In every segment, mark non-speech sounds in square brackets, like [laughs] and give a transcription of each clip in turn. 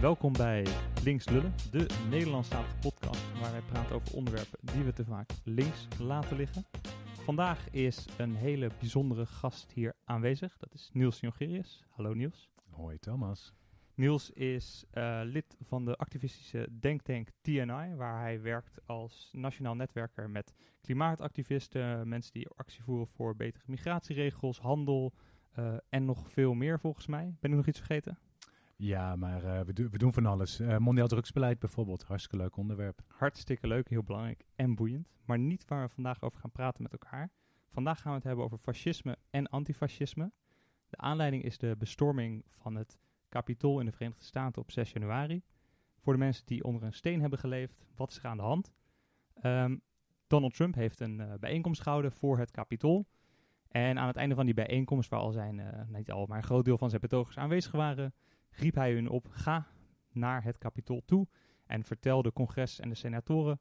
Welkom bij Links Lullen, de Nederlandstalige podcast waar wij praten over onderwerpen die we te vaak links laten liggen. Vandaag is een hele bijzondere gast hier aanwezig. Dat is Niels Jongerius. Hallo Niels. Hoi Thomas. Niels is uh, lid van de activistische denktank TNI, waar hij werkt als nationaal netwerker met klimaatactivisten, mensen die actie voeren voor betere migratieregels, handel uh, en nog veel meer volgens mij. Ben ik nog iets vergeten? Ja, maar uh, we, we, doen van alles. mondiaal drugsbeleid bijvoorbeeld, hartstikke leuk onderwerp. Hartstikke leuk, heel belangrijk en boeiend. Maar niet waar we vandaag over gaan praten met elkaar. Vandaag gaan we het hebben over fascisme en antifascisme. De aanleiding is de bestorming van het Capitool in de Verenigde Staten op 6 januari. Voor de mensen die onder een steen hebben geleefd, wat is er aan de hand? Um, Donald Trump heeft een uh, bijeenkomst gehouden voor het Capitool. En aan het einde van die bijeenkomst, waar al zijn, uh, niet al, maar een groot deel van zijn betogers aanwezig waren, riep hij hun op: ga naar het Capitool toe en vertel de congres en de senatoren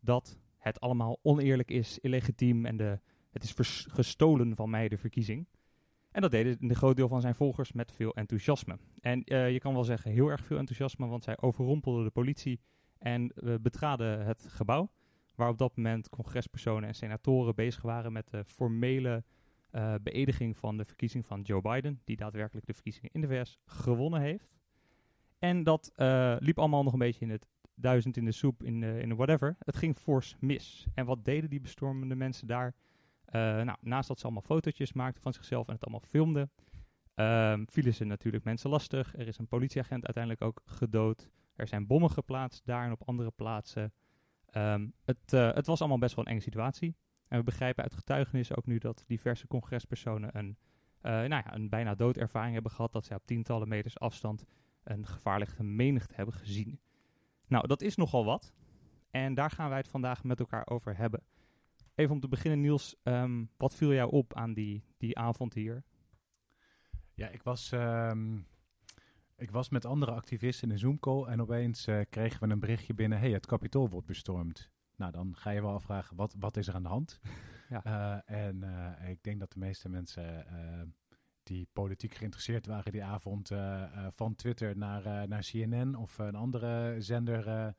dat het allemaal oneerlijk is, illegitiem en de, het is gestolen van mij de verkiezing. En dat deden een groot deel van zijn volgers met veel enthousiasme. En uh, je kan wel zeggen heel erg veel enthousiasme, want zij overrompelden de politie en uh, betraden het gebouw. Waar op dat moment congrespersonen en senatoren bezig waren met de formele uh, beëdiging van de verkiezing van Joe Biden, die daadwerkelijk de verkiezingen in de VS gewonnen heeft. En dat liep allemaal nog een beetje in het duizend in de soep, in de, in whatever. Het ging fors mis. En wat deden die bestormende mensen daar? Uh, nou, naast dat ze allemaal fotootjes maakten van zichzelf en het allemaal filmden, um, vielen ze natuurlijk mensen lastig. Er is een politieagent uiteindelijk ook gedood. Er zijn bommen geplaatst daar en op andere plaatsen. Um, het, het was allemaal best wel een enge situatie. En we begrijpen uit getuigenissen ook nu dat diverse congrespersonen een, uh, nou ja, een bijna doodervaring hebben gehad. Dat zij op tientallen meters afstand een gevaarlijke menigte hebben gezien. Nou, dat is nogal wat. En daar gaan wij het vandaag met elkaar over hebben. Even om te beginnen, Niels, um, wat viel jou op aan die, die avond hier? Ja, ik was, um, ik was met andere activisten in een Zoom-call en opeens uh, kregen we een berichtje binnen: hey, het kapitool wordt bestormd. Nou, dan ga je wel afvragen, wat, wat is er aan de hand? [laughs] Ja. Uh, en uh, ik denk dat de meeste mensen die politiek geïnteresseerd waren die avond van Twitter naar, naar CNN of een andere zender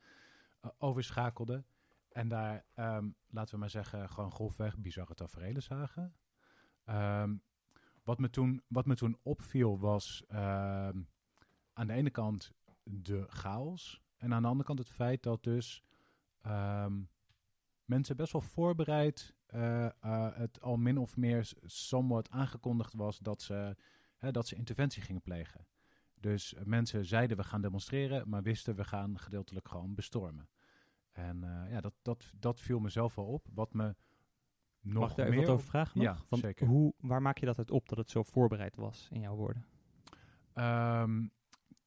overschakelden. En daar, um, laten we maar zeggen, gewoon grofweg bizarre tafereelen zagen. Um, wat, me toen, wat me toen opviel was um, aan de ene kant de chaos. En aan de andere kant het feit dat dus mensen best wel voorbereid uh, uh, het al min of meer somewhat aangekondigd was dat ze, hè, dat ze interventie gingen plegen. Dus mensen zeiden we gaan demonstreren, maar wisten we gaan gedeeltelijk gewoon bestormen. En uh, ja, dat, dat, dat viel mezelf wel op. Wat me nog Mag ik daar meer even wat over vragen? Nog? Ja, Van zeker. Hoe, waar maak je dat uit op dat het zo voorbereid was, in jouw woorden? Um,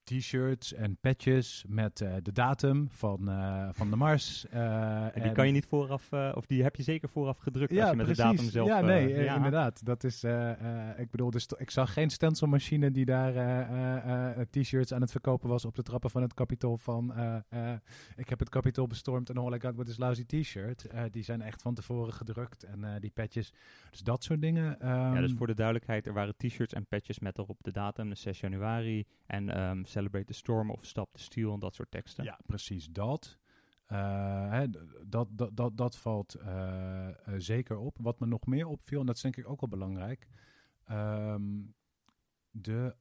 T-shirts en patches met uh, de datum van, uh, van de Mars. Uh, en die en kan je niet vooraf, of die heb je zeker vooraf gedrukt ja, als je met precies. de datum zelf... Ja, nee, ja. inderdaad. Dat is, ik bedoel, dus ik zag geen stencilmachine die daar T-shirts aan het verkopen was op de trappen van het kapitool van... ik heb het kapitool bestormd en all I got with this lousy T-shirt. die zijn echt van tevoren gedrukt en die patches. Dus dat soort dingen. Um, ja, dus voor de duidelijkheid, er waren T-shirts en patches met erop de datum, de 6 januari en... Um, Celebrate the Storm of Stop the Steel en dat soort teksten. Ja, precies dat. Uh, hè, dat, dat, dat, dat valt uh, uh, zeker op. Wat me nog meer opviel, en dat is denk ik ook wel belangrijk, um, de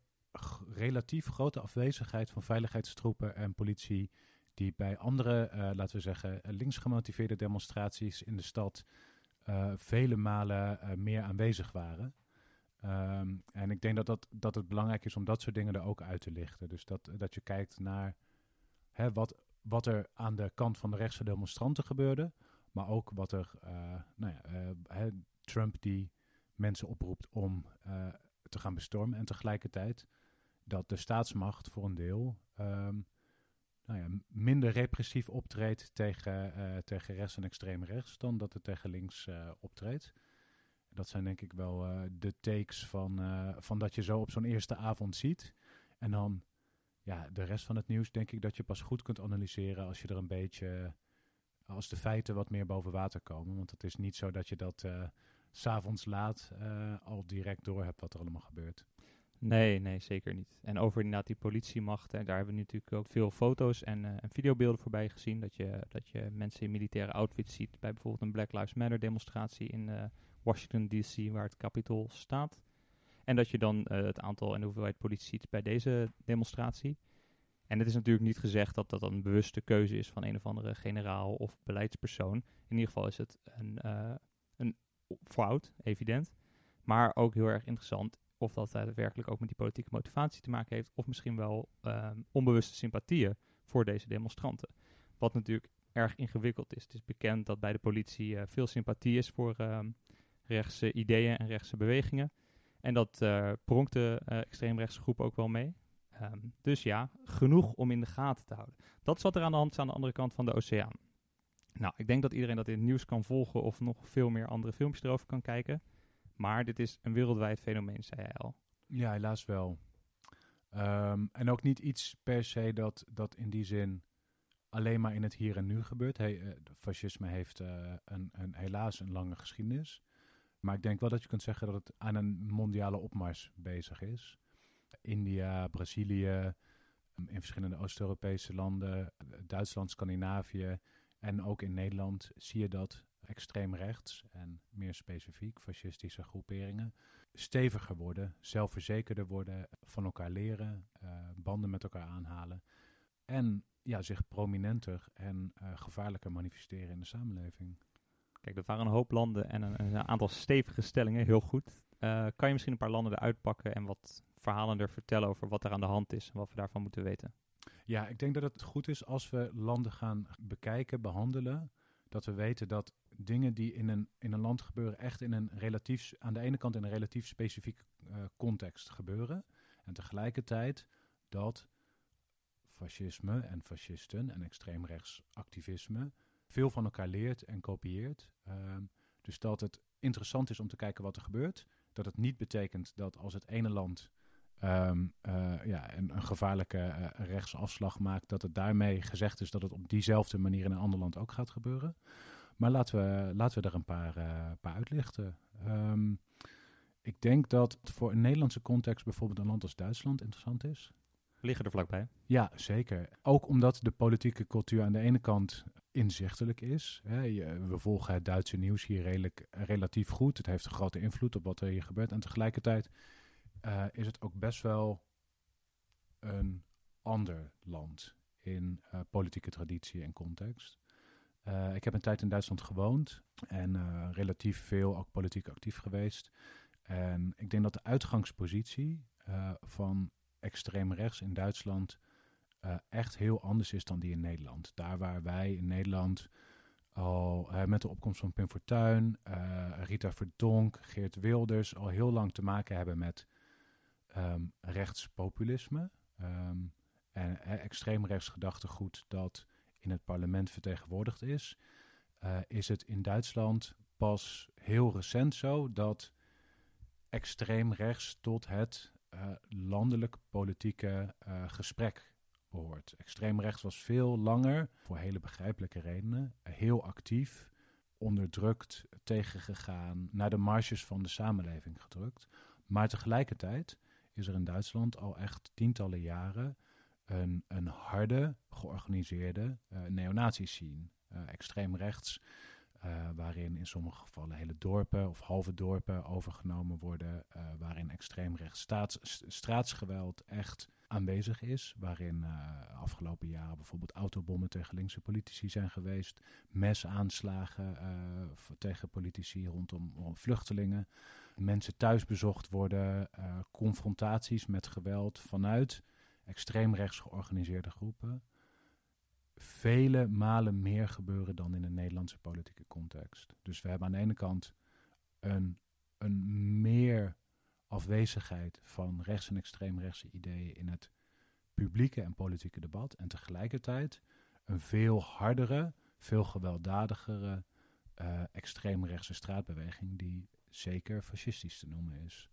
relatief grote afwezigheid van veiligheidstroepen en politie die bij andere, laten we zeggen, links gemotiveerde demonstraties in de stad vele malen meer aanwezig waren. Um, en ik denk dat, dat, dat het belangrijk is om dat soort dingen er ook uit te lichten. Dus dat, dat je kijkt naar hè, wat, wat er aan de kant van de rechtse demonstranten gebeurde. Maar ook wat er, uh, nou ja, hè, Trump die mensen oproept om uh, te gaan bestormen. En tegelijkertijd dat de staatsmacht voor een deel um, nou ja, minder repressief optreedt tegen, tegen rechts en extreem rechts dan dat het tegen links optreedt. Dat zijn denk ik wel uh, de takes van, uh, van dat je zo op zo'n eerste avond ziet. En dan, ja, de rest van het nieuws denk ik dat je pas goed kunt analyseren als je er een beetje, als de feiten wat meer boven water komen. Want het is niet zo dat je dat uh, s'avonds laat al direct door hebt wat er allemaal gebeurt. Nee, nee, zeker niet. En over inderdaad die politiemacht, hè, daar hebben we natuurlijk ook veel foto's en, en videobeelden voorbij gezien. Dat je, dat je mensen in militaire outfits ziet bij bijvoorbeeld een Black Lives Matter demonstratie in Washington DC, waar het Capitool staat. En dat je dan het aantal en de hoeveelheid politie ziet bij deze demonstratie. En het is natuurlijk niet gezegd dat dat een bewuste keuze is van een of andere generaal of beleidspersoon. In ieder geval is het een, uh, een fout, evident. Maar ook heel erg interessant of dat daadwerkelijk ook met die politieke motivatie te maken heeft. Of misschien wel um, onbewuste sympathieën voor deze demonstranten. Wat natuurlijk erg ingewikkeld is. Het is bekend dat bij de politie uh, veel sympathie is voor um, rechtse ideeën en rechtse bewegingen. En dat uh, pronkt de extreemrechtse groep ook wel mee. Um, dus ja, genoeg om in de gaten te houden. Dat wat er aan de hand aan de andere kant van de oceaan. Nou, ik denk dat iedereen dat in het nieuws kan volgen of nog veel meer andere filmpjes erover kan kijken. Maar dit is een wereldwijd fenomeen, zei hij al. Ja, helaas wel. Um, en ook niet iets per se dat, dat in die zin alleen maar in het hier en nu gebeurt. Uh, fascisme heeft een, een, helaas een lange geschiedenis. Maar ik denk wel dat je kunt zeggen dat het aan een mondiale opmars bezig is. India, Brazilië, um, in verschillende Oost-Europese landen, Duitsland, Scandinavië en ook in Nederland zie je dat extreem rechts en meer specifiek fascistische groeperingen steviger worden, zelfverzekerder worden, van elkaar leren, uh, banden met elkaar aanhalen en ja, zich prominenter en uh, gevaarlijker manifesteren in de samenleving. Kijk, dat waren een hoop landen en een, aantal stevige stellingen, heel goed. Uh, kan je misschien een paar landen eruit pakken en wat verhalen er vertellen over wat er aan de hand is en wat we daarvan moeten weten? Ja, ik denk dat het goed is als we landen gaan bekijken, behandelen, dat we weten dat dingen die in een, in een land gebeuren echt in een relatief, aan de ene kant in een relatief specifiek uh, context gebeuren. En tegelijkertijd dat fascisme en fascisten en extreemrechtsactivisme veel van elkaar leert en kopieert. Uh, dus dat het interessant is om te kijken wat er gebeurt. Dat het niet betekent dat als het ene land um, uh, ja, een, een gevaarlijke uh, rechtsafslag maakt, dat het daarmee gezegd is dat het op diezelfde manier in een ander land ook gaat gebeuren. Maar laten we, laten we er een paar, uh, paar uitlichten. Um, ik denk dat voor een Nederlandse context bijvoorbeeld een land als Duitsland interessant is. Liggen er vlakbij? Ja, zeker. Ook omdat de politieke cultuur aan de ene kant inzichtelijk is. We volgen het Duitse nieuws hier redelijk, relatief goed. Het heeft een grote invloed op wat er hier gebeurt. En tegelijkertijd uh, is het ook best wel een ander land in uh, politieke traditie en context. Uh, ik heb een tijd in Duitsland gewoond en relatief veel ook politiek actief geweest. En ik denk dat de uitgangspositie van extreem rechts in Duitsland echt heel anders is dan die in Nederland. Daar waar wij in Nederland al met de opkomst van Pim Fortuyn, Rita Verdonk, Geert Wilders al heel lang te maken hebben met um, rechtspopulisme um, en uh, extreem rechts gedachtegoed dat in het parlement vertegenwoordigd is, uh, is het in Duitsland pas heel recent zo dat extreem rechts tot het uh, landelijk politieke gesprek behoort. Extreem rechts was veel langer, voor hele begrijpelijke redenen, heel actief, onderdrukt, tegengegaan, naar de marges van de samenleving gedrukt. Maar tegelijkertijd is er in Duitsland al echt tientallen jaren een, een harde, georganiseerde uh, neonazi-scene. Uh, extreem rechts, uh, waarin in sommige gevallen hele dorpen of halve dorpen overgenomen worden, waarin extreem rechts staats, straatsgeweld echt aanwezig is, waarin afgelopen jaren bijvoorbeeld autobommen tegen linkse politici zijn geweest, mesaanslagen tegen politici rondom, vluchtelingen mensen thuis bezocht worden, uh, confrontaties met geweld vanuit extreemrechts georganiseerde groepen. Vele malen meer gebeuren dan in een Nederlandse politieke context. Dus we hebben aan de ene kant een, een meer afwezigheid van rechts- en extreemrechtse ideeën in het publieke en politieke debat. En tegelijkertijd een veel hardere, veel gewelddadigere uh, extreemrechtse straatbeweging die zeker fascistisch te noemen is.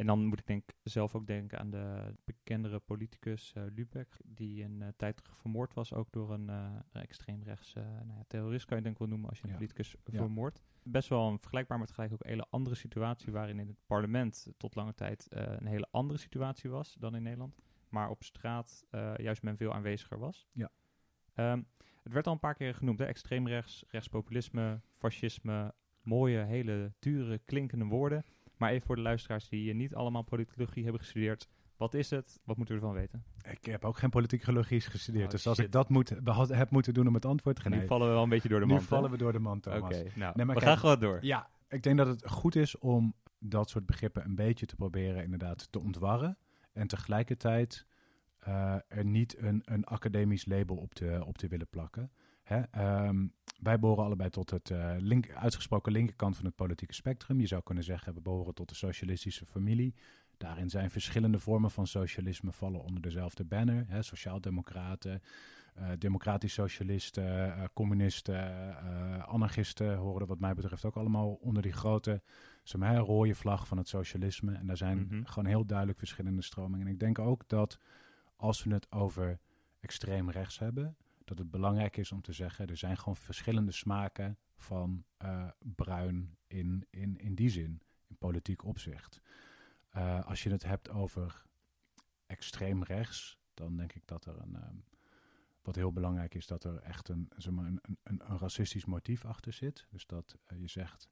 En dan moet ik denk, zelf ook denken aan de bekendere politicus uh, Lubeck, die een uh, tijd terug vermoord was, ook door een uh, extreemrechts nou ja, terrorist, kan je denk ik wel noemen als je een politicus ja. vermoordt. Best wel een vergelijkbaar, maar tegelijk ook een hele andere situatie, waarin in het parlement tot lange tijd een hele andere situatie was dan in Nederland. Maar op straat juist men veel aanweziger was. Ja. Um, het werd al een paar keer genoemd, hè? extreemrechts, rechtspopulisme, fascisme, mooie, hele dure, klinkende woorden. Maar even voor de luisteraars die niet allemaal politicologie hebben gestudeerd. Wat is het? Wat moeten we ervan weten? Ik heb ook geen politicologie gestudeerd. Oh, dus als ik dat moet, heb moeten doen om het antwoord te geven. Nu vallen we wel een beetje door de mand. Nu vallen we door de mand, Thomas. Oké, nou, nee, we gaan gewoon door. Ja, ik denk dat het goed is om dat soort begrippen een beetje te proberen inderdaad te ontwarren. En tegelijkertijd uh, er niet een, een academisch label op te, op te willen plakken. Hè? Um, wij behoren allebei tot het uh, link, uitgesproken linkerkant van het politieke spectrum. Je zou kunnen zeggen, we behoren tot de socialistische familie. Daarin zijn verschillende vormen van socialisme vallen onder dezelfde banner. Hè, Sociaaldemocraten, uh, democratisch socialisten, uh, communisten, anarchisten horen wat mij betreft ook allemaal onder die grote zeg rode vlag van het socialisme. En daar zijn mm -hmm. gewoon heel duidelijk verschillende stromingen. En ik denk ook dat als we het over extreem rechts hebben, dat het belangrijk is om te zeggen, er zijn gewoon verschillende smaken van uh, bruin in, in, in die zin, in politiek opzicht. Uh, als je het hebt over extreem rechts, dan denk ik dat er een, um, wat heel belangrijk is, dat er echt een, zeg maar, een, een, een racistisch motief achter zit. Dus dat uh, je zegt,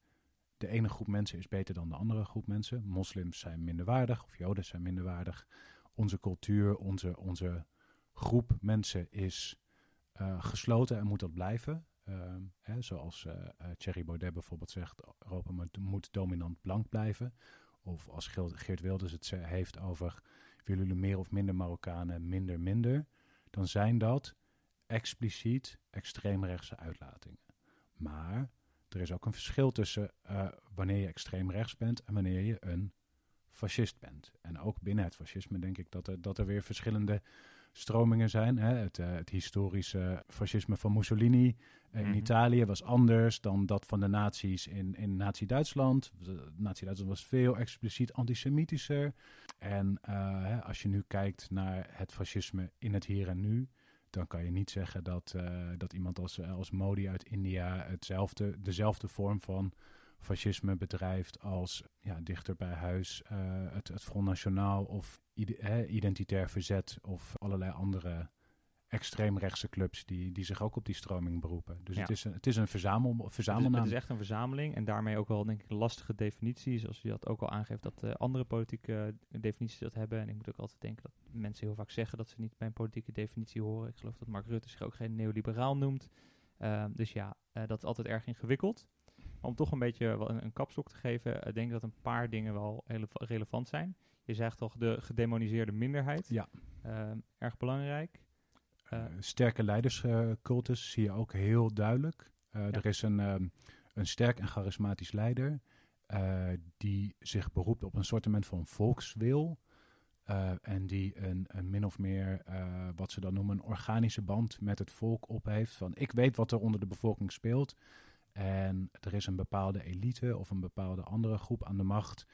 de ene groep mensen is beter dan de andere groep mensen. Moslims zijn minder waardig of Joden zijn minder waardig. Onze cultuur, onze, onze groep mensen is uh, gesloten en moet dat blijven. Uh, hè, zoals uh, Thierry Baudet bijvoorbeeld zegt, Europa moet, moet, dominant blank blijven. Of als Geert Wilders het heeft over, willen jullie meer of minder Marokkanen, minder, minder. Dan zijn dat expliciet extreemrechtse uitlatingen. Maar er is ook een verschil tussen wanneer je extreem rechts bent en wanneer je een fascist bent. En ook binnen het fascisme denk ik dat er, dat er weer verschillende stromingen zijn. Hè. Het, uh, het, historische fascisme van Mussolini uh, in mm -hmm. Italië was anders dan dat van de nazi's in, in Nazi-Duitsland. Nazi-Duitsland was veel expliciet antisemitischer. En uh, hè, als je nu kijkt naar het fascisme in het hier en nu, dan kan je niet zeggen dat, dat iemand als, als Modi uit India hetzelfde, dezelfde vorm van fascisme bedrijft als ja, dichter bij huis uh, het, het Front Nationaal of identitair verzet of allerlei andere extreemrechtse clubs die, die zich ook op die stroming beroepen. Dus het, is een, het is een verzamel, verzamelnaam. Het is, het is echt een verzameling en daarmee ook wel denk ik een lastige definitie, zoals je dat ook al aangeeft, dat uh, andere politieke definities dat hebben. En ik moet ook altijd denken dat mensen heel vaak zeggen dat ze niet bij een politieke definitie horen. Ik geloof dat Mark Rutte zich ook geen neoliberaal noemt. Uh, dus ja, uh, dat is altijd erg ingewikkeld om toch een beetje een, een kapstok te geven, uh, denk ik dat een paar dingen wel heel relevant zijn. Je zegt toch de gedemoniseerde minderheid. Ja. Uh, erg belangrijk. Uh, sterke leiderscultus zie je ook heel duidelijk. Ja. Er is een, um, een sterk en charismatisch leider die zich beroept op een soortement van volkswil. en die een, een, min of meer, wat ze dan noemen, een organische band met het volk op heeft. Van ik weet wat er onder de bevolking speelt. En er is een bepaalde elite of een bepaalde andere groep aan de macht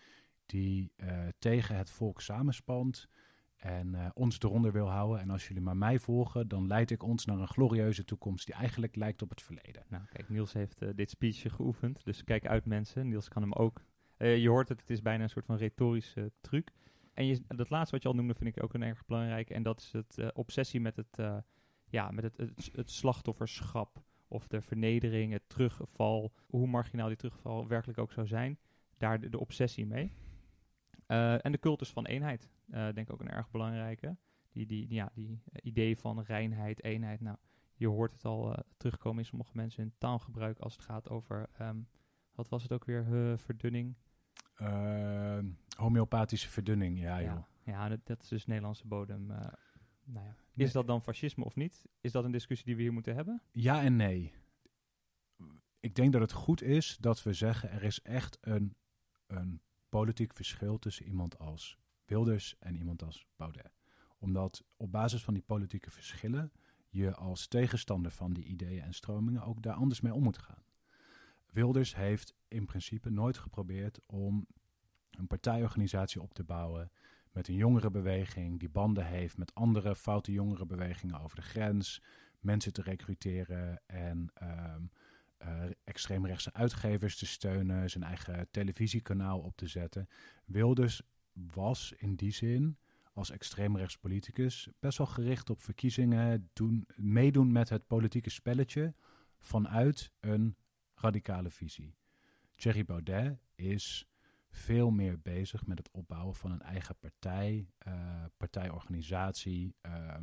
die uh, tegen het volk samenspant en uh, ons eronder wil houden. En als jullie maar mij volgen, dan leid ik ons naar een glorieuze toekomst die eigenlijk lijkt op het verleden. Nou, kijk, Niels heeft uh, dit speechje geoefend, dus kijk uit mensen. Niels kan hem ook. je hoort het, het is bijna een soort van retorische truc. En dat laatste wat je al noemde vind ik ook een erg belangrijk. En dat is het obsessie met het, ja, met het, het, slachtofferschap of de vernedering, het terugval, hoe marginaal die terugval werkelijk ook zou zijn, daar de obsessie mee. Uh, en de cultus van eenheid, uh, denk ik ook een erg belangrijke. Die, die, ja, die idee van reinheid, eenheid. Nou, je hoort het al terugkomen in sommige mensen hun taalgebruik als het gaat over, um, wat was het ook weer, verdunning? homeopathische verdunning, ja, ja joh. Ja, dat, dat, is dus Nederlandse bodem nou ja. Is dat dan fascisme of niet? Is dat een discussie die we hier moeten hebben? Ja en nee. Ik denk dat het goed is dat we zeggen er is echt een, een politiek verschil tussen iemand als Wilders en iemand als Baudet. Omdat op basis van die politieke verschillen je als tegenstander van die ideeën en stromingen ook daar anders mee om moet gaan. Wilders heeft in principe nooit geprobeerd om een partijorganisatie op te bouwen met een jongerenbeweging die banden heeft met andere foute jongerenbewegingen over de grens, mensen te recruteren en uh, extreemrechtse uitgevers te steunen, zijn eigen televisiekanaal op te zetten. Wilders was in die zin als extreemrechtspoliticus best wel gericht op verkiezingen, doen, meedoen met het politieke spelletje vanuit een radicale visie. Thierry Baudet is veel meer bezig met het opbouwen van een eigen partij, uh, partijorganisatie, uh,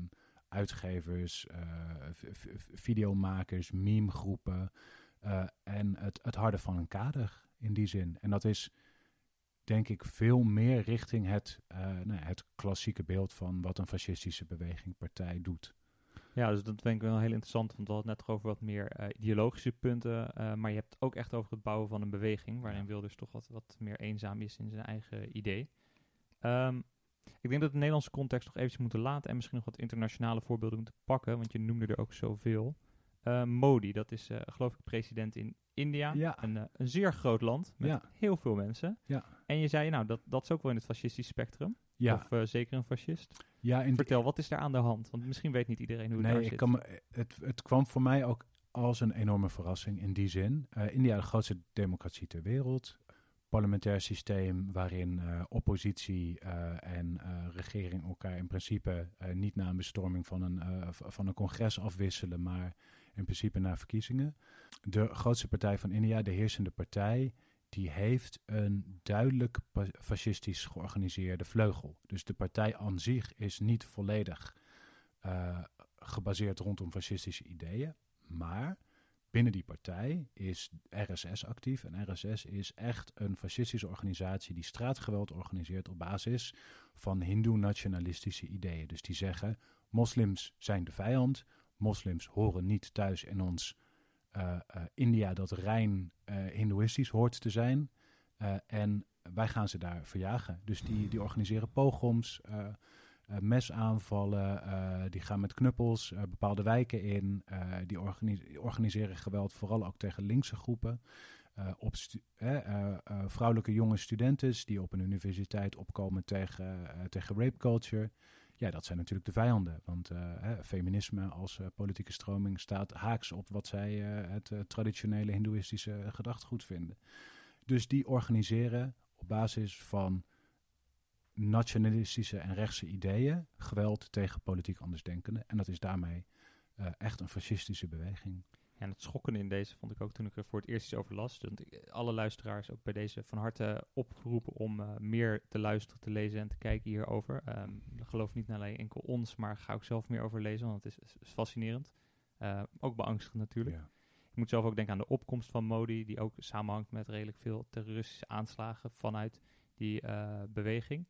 uitgevers, uh, videomakers, memegroepen uh, en het, het harde van een kader in die zin. En dat is denk ik veel meer richting het, nou ja, het klassieke beeld van wat een fascistische beweging, partij doet. Ja, dus dat vind ik wel heel interessant, want we hadden het net over wat meer uh, ideologische punten, uh, maar je hebt het ook echt over het bouwen van een beweging, waarin Wilders toch wat, wat meer eenzaam is in zijn eigen idee. Um, ik denk dat de Nederlandse context nog eventjes moeten laten en misschien nog wat internationale voorbeelden moeten pakken, want je noemde er ook zoveel. Uh, Modi, dat is geloof ik president in India, ja. een, een zeer groot land met ja. heel veel mensen. Ja. En je zei, nou, dat, dat is ook wel in het fascistische spectrum. Ja. Of zeker een fascist. Ja, Vertel, wat is daar aan de hand? Want misschien weet niet iedereen hoe het nee, daar ik zit. Kan me, het, het kwam voor mij ook als een enorme verrassing in die zin. India, de grootste democratie ter wereld. Parlementair systeem waarin oppositie en regering elkaar in principe niet na een bestorming van een, van een congres afwisselen, maar in principe na verkiezingen. De grootste partij van India, de heersende partij, die heeft een duidelijk fascistisch georganiseerde vleugel. Dus de partij aan zich is niet volledig uh, gebaseerd rondom fascistische ideeën, maar binnen die partij is RSS actief. En RSS is echt een fascistische organisatie die straatgeweld organiseert op basis van hindoe-nationalistische ideeën. Dus die zeggen, moslims zijn de vijand, moslims horen niet thuis in ons uh, uh, India dat rein uh, hindoeïstisch hoort te zijn. en wij gaan ze daar verjagen. Dus die, die organiseren pogroms, mesaanvallen, die gaan met knuppels bepaalde wijken in. die organi organiseren geweld vooral ook tegen linkse groepen. op vrouwelijke jonge studenten die op een universiteit opkomen tegen, tegen rape culture. Ja, dat zijn natuurlijk de vijanden. Want uh, feminisme als uh, politieke stroming staat haaks op wat zij uh, het traditionele hindoeïstische gedachtegoed vinden. Dus die organiseren op basis van nationalistische en rechtse ideeën geweld tegen politiek andersdenkenden. En dat is daarmee echt een fascistische beweging. En het schokken in deze vond ik ook toen ik er voor het eerst iets over las. Ik, alle luisteraars ook bij deze van harte opgeroepen om uh, meer te luisteren, te lezen en te kijken hierover. Um, geloof niet alleen enkel ons, maar ga ook zelf meer over lezen, want het is, is fascinerend. Uh, ook beangstigend natuurlijk. Ja. Ik moet zelf ook denken aan de opkomst van Modi, die ook samenhangt met redelijk veel terroristische aanslagen vanuit die uh, beweging.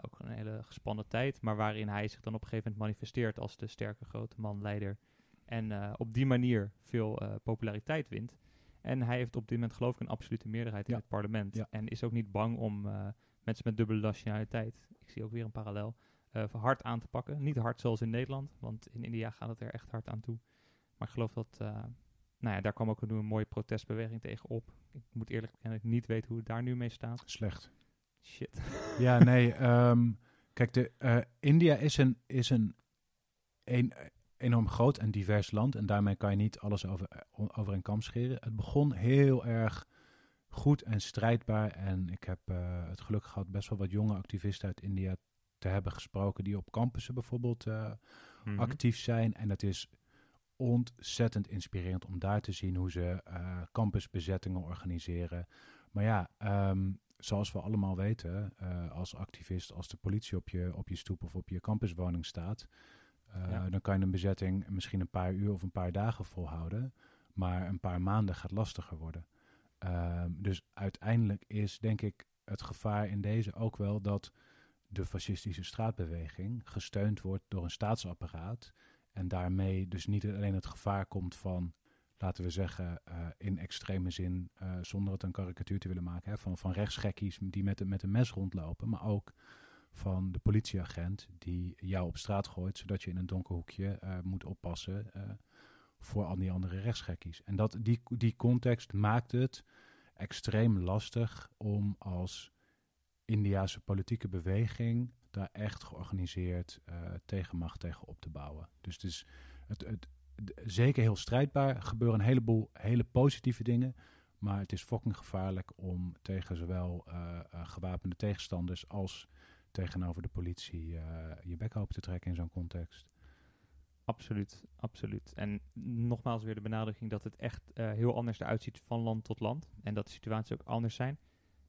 ook een hele gespannen tijd, maar waarin hij zich dan op een gegeven moment manifesteert als de sterke grote man, leider en uh, op die manier veel uh, populariteit wint. En hij heeft op dit moment geloof ik een absolute meerderheid in Ja. het parlement. Ja. En is ook niet bang om uh, mensen met dubbele nationaliteit, ik zie ook weer een parallel, hard aan te pakken. Niet hard zoals in Nederland, want in India gaat het er echt hard aan toe. Maar ik geloof dat, nou ja, daar kwam ook een mooie protestbeweging tegen op. Ik moet eerlijk bekennen, ik niet weten hoe het daar nu mee staat. Slecht. Shit. [laughs] Ja, nee. Um, kijk, de, India is een, is een, een enorm groot en divers land. En daarmee kan je niet alles over, over een kam scheren. Het begon heel erg goed en strijdbaar. En ik heb uh, het geluk gehad best wel wat jonge activisten uit India te hebben gesproken. Die op campussen bijvoorbeeld uh, Mhm. mm -hmm. actief zijn. En dat is ontzettend inspirerend om daar te zien hoe ze uh, campusbezettingen organiseren. Maar ja, um, zoals we allemaal weten, als activist, als de politie op je, op je stoep of op je campuswoning staat, uh, ja. dan kan je een bezetting misschien een paar uur of een paar dagen volhouden, maar een paar maanden gaat lastiger worden. Uh, dus uiteindelijk is denk ik het gevaar in deze ook wel dat de fascistische straatbeweging gesteund wordt door een staatsapparaat en daarmee dus niet alleen het gevaar komt van laten we zeggen, uh, in extreme zin, uh, zonder het een karikatuur te willen maken, hè, van, van rechtsgekkies die met, met een mes rondlopen, maar ook van de politieagent die jou op straat gooit, zodat je in een donker hoekje uh, moet oppassen voor al die andere rechtsgekkies. En dat, die, die context maakt het extreem lastig om als Indiase politieke beweging daar echt georganiseerd uh, tegenmacht tegen op te bouwen. Dus het is het, het, zeker heel strijdbaar. Gebeuren een heleboel hele positieve dingen. Maar het is fucking gevaarlijk om tegen zowel gewapende tegenstanders als tegenover de politie je bek open te trekken in zo'n context. Absoluut, absoluut. En nogmaals weer de benadrukking dat het echt heel anders eruit ziet van land tot land. En dat de situaties ook anders zijn.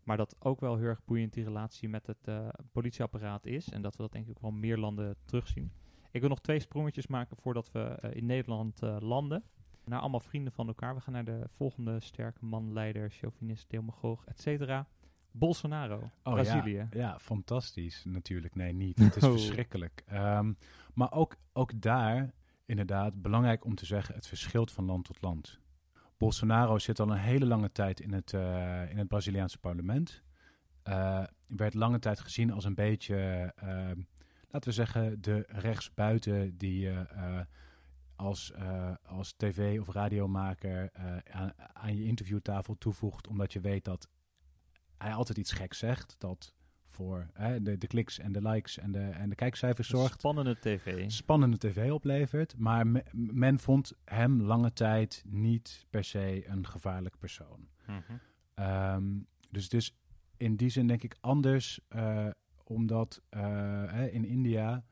Maar dat ook wel heel erg boeiend die relatie met het uh, politieapparaat is. En dat we dat denk ik wel meer landen terugzien. Ik wil nog twee sprongetjes maken voordat we in Nederland landen. Naar allemaal vrienden van elkaar. We gaan naar de volgende sterke man, leider, chauvinist, demagoog, et cetera. Bolsonaro, oh, Brazilië. Ja, ja, fantastisch. Natuurlijk, nee, niet. [laughs] Het is oh. verschrikkelijk. Um, maar ook, ook daar, inderdaad, belangrijk om te zeggen, het verschilt van land tot land. Bolsonaro zit al een hele lange tijd in het, uh, in het Braziliaanse parlement. Uh, werd lange tijd gezien als een beetje, uh, laten we zeggen, de rechtsbuiten die je als, als tv- of radiomaker aan, aan je interviewtafel toevoegt, omdat je weet dat hij altijd iets geks zegt. Dat voor hè, de, de kliks en de likes en de, en de kijkcijfers zorgt. Spannende tv. Spannende tv oplevert. Maar men vond hem lange tijd niet per se een gevaarlijk persoon. Mm -hmm. dus is in die zin denk ik anders, uh, omdat uh, hè, in India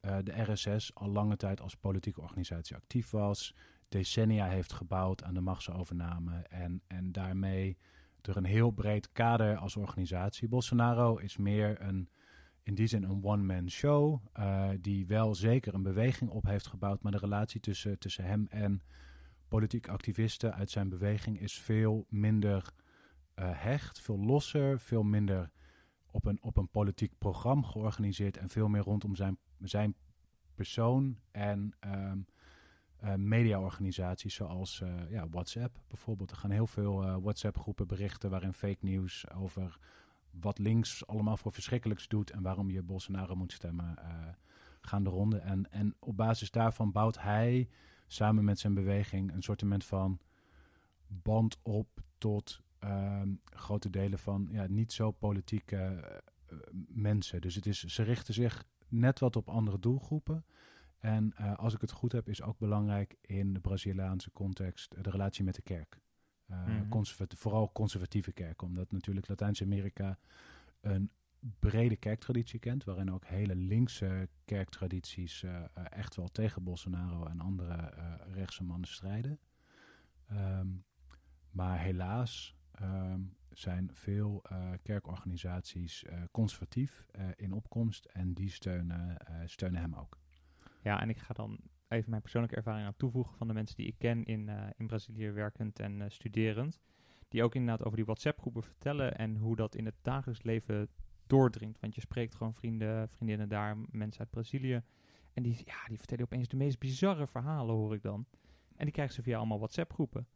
uh, de RSS al lange tijd als politieke organisatie actief was. Decennia heeft gebouwd aan de machtsovername en, en daarmee door een heel breed kader als organisatie. Bolsonaro is meer een, in die zin een one-man show, uh, die wel zeker een beweging op heeft gebouwd, maar de relatie tussen, tussen hem en politiek activisten uit zijn beweging is veel minder uh, hecht, veel losser, veel minder op een, op een politiek programma georganiseerd en veel meer rondom zijn, zijn persoon en uh, mediaorganisaties zoals uh, ja, WhatsApp bijvoorbeeld. Er gaan heel veel uh, WhatsApp-groepen berichten waarin fake news over wat links allemaal voor verschrikkelijks doet en waarom je Bolsonaro moet stemmen gaan de ronde. En, en op basis daarvan bouwt hij samen met zijn beweging een soort van band op tot ehm, grote delen van ja, niet zo politieke mensen. Dus het is, ze richten zich net wat op andere doelgroepen. En uh, als ik het goed heb, is ook belangrijk in de Braziliaanse context de relatie met de kerk. Uh, mm -hmm. vooral conservatieve kerk, omdat natuurlijk Latijns-Amerika een brede kerktraditie kent, waarin ook hele linkse kerktradities uh, echt wel tegen Bolsonaro en andere rechtse mannen strijden. Um, maar helaas um, zijn veel kerkorganisaties conservatief in opkomst en die steunen, steunen hem ook. Ja, en ik ga dan even mijn persoonlijke ervaring aan toevoegen van de mensen die ik ken in, uh, in Brazilië werkend en uh, studerend. Die ook inderdaad over die WhatsApp-groepen vertellen en hoe dat in het dagelijks leven doordringt. Want je spreekt gewoon vrienden, vriendinnen daar, mensen uit Brazilië. En die, ja, die vertellen opeens de meest bizarre verhalen, hoor ik dan. En die krijgen ze via allemaal WhatsApp-groepen.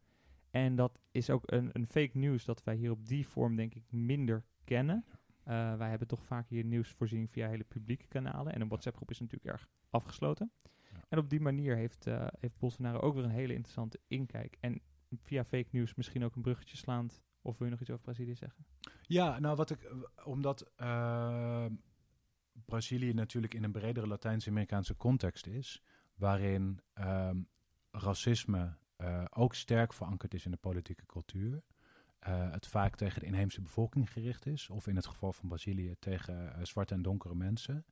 En dat is ook een, een fake news dat wij hier op die vorm, denk ik, minder kennen. Uh, wij hebben toch vaak hier nieuwsvoorziening via hele publieke kanalen. En een WhatsApp-groep is natuurlijk erg afgesloten. Ja. En op die manier heeft, uh, heeft Bolsonaro ook weer een hele interessante inkijk. En via fake news misschien ook een bruggetje slaand. Of wil je nog iets over Brazilië zeggen? Ja, nou wat ik, omdat uh, Brazilië natuurlijk in een bredere Latijns-Amerikaanse context is, waarin um, racisme ook sterk verankerd is in de politieke cultuur. Uh, het vaak tegen de inheemse bevolking gericht is, of in het geval van Brazilië tegen zwarte en donkere mensen.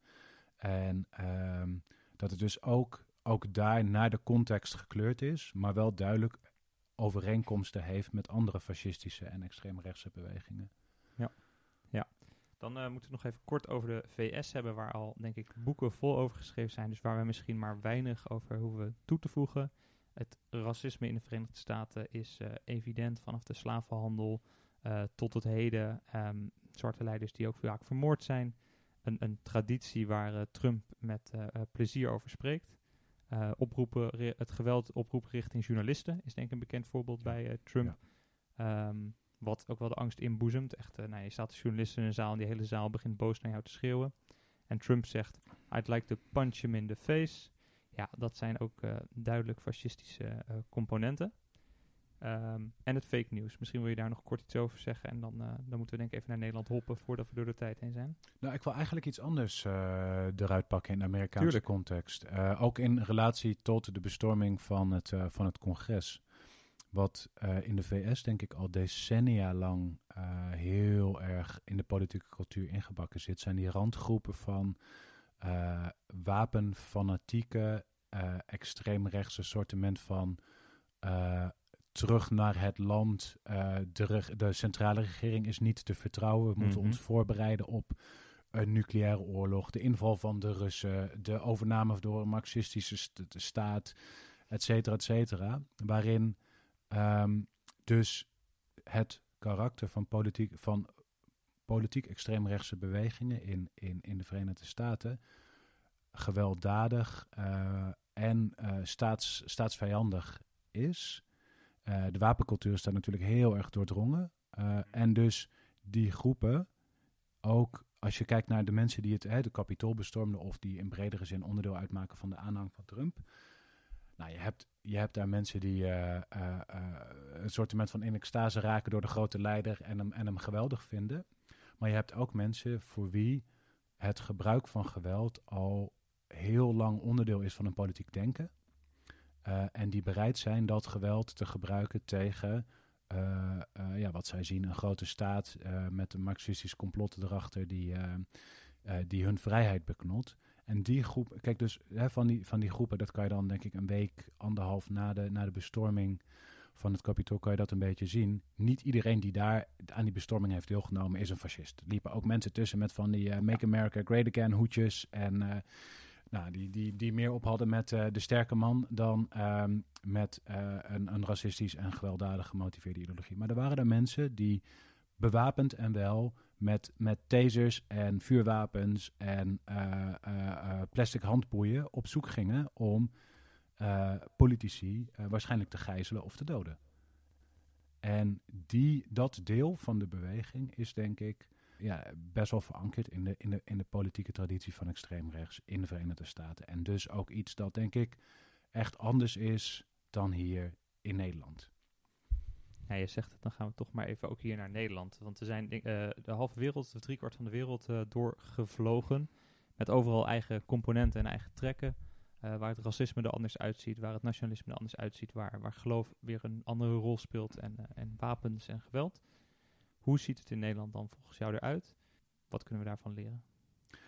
En um, dat het dus ook, ook daar naar de context gekleurd is, maar wel duidelijk overeenkomsten heeft met andere fascistische en extreemrechtse bewegingen. Ja, ja. Dan uh, moeten we nog even kort over de VS hebben, waar al, denk ik, boeken vol over geschreven zijn. Dus waar we misschien maar weinig over hoeven toe te voegen. Het racisme in de Verenigde Staten is uh, evident vanaf de slavenhandel uh, tot het heden. Um, zwarte leiders die ook vaak vermoord zijn een, een traditie waar uh, Trump met plezier over spreekt. Uh, oproepen, het geweld oproepen richting journalisten is denk ik een bekend voorbeeld ja. bij Trump. Ja. Um, wat ook wel de angst inboezemt. Echt, nou, je staat als journalist in een zaal en die hele zaal begint boos naar jou te schreeuwen. En Trump zegt, I'd like to punch him in the face. Ja, dat zijn ook duidelijk fascistische componenten. Ehm, en het fake news. Misschien wil je daar nog kort iets over zeggen. En dan, uh, dan moeten we denk ik even naar Nederland hoppen voordat we door de tijd heen zijn. Nou, ik wil eigenlijk iets anders eruit pakken in de Amerikaanse Tuurlijk. context. Ook in relatie tot de bestorming van het, van het congres. Wat in de VS denk ik al decennia lang heel erg in de politieke cultuur ingebakken zit. Zijn die randgroepen van wapenfanatieke, extreemrechtse sortiment van terug naar het land. Uh, de, de, centrale regering is niet te vertrouwen. We moeten mhm. ons voorbereiden op een nucleaire oorlog, de inval van de Russen, de overname door een marxistische st staat, et cetera, et cetera. Waarin um, dus het karakter van politiek, van politiek extreemrechtse bewegingen in, in, in de Verenigde Staten gewelddadig uh, en uh, staats, staatsvijandig is. Uh, de wapencultuur is daar natuurlijk heel erg doordrongen. En dus die groepen, ook als je kijkt naar de mensen die het, hè, de kapitool bestormden of die in bredere zin onderdeel uitmaken van de aanhang van Trump. Nou, je hebt, je hebt daar mensen die een soort van in extase raken door de grote leider en hem, en hem geweldig vinden. Maar je hebt ook mensen voor wie het gebruik van geweld al heel lang onderdeel is van een politiek denken. Uh, en die bereid zijn dat geweld te gebruiken tegen uh, uh, ja, wat zij zien, een grote staat met een marxistisch complot erachter die, die hun vrijheid beknot. En die groep, kijk dus hè, van, die, van die groepen, dat kan je dan denk ik een week, anderhalf na de, na de bestorming van het kapitool kan je dat een beetje zien. Niet iedereen die daar aan die bestorming heeft deelgenomen is een fascist. Er liepen ook mensen tussen met van die Make America Great Again hoedjes en nou, die, die, die meer op hadden met uh, de sterke man dan um, met een, een racistisch en gewelddadig gemotiveerde ideologie. Maar er waren er mensen die bewapend en wel met, met tasers en vuurwapens en plastic handboeien op zoek gingen om politici waarschijnlijk te gijzelen of te doden. En die, dat deel van de beweging is denk ik ja, best wel verankerd in de, in, de, in de politieke traditie van extreemrechts in de Verenigde Staten. En dus ook iets dat denk ik echt anders is dan hier in Nederland. Ja, je zegt het, dan gaan we toch maar even ook hier naar Nederland. Want we zijn uh, de halve wereld, of driekwart van de wereld doorgevlogen. Met overal eigen componenten en eigen trekken. Uh, waar het racisme er anders uitziet, waar het nationalisme er anders uitziet, waar, waar geloof weer een andere rol speelt en, en wapens en geweld. Hoe ziet het in Nederland dan volgens jou eruit? Wat kunnen we daarvan leren?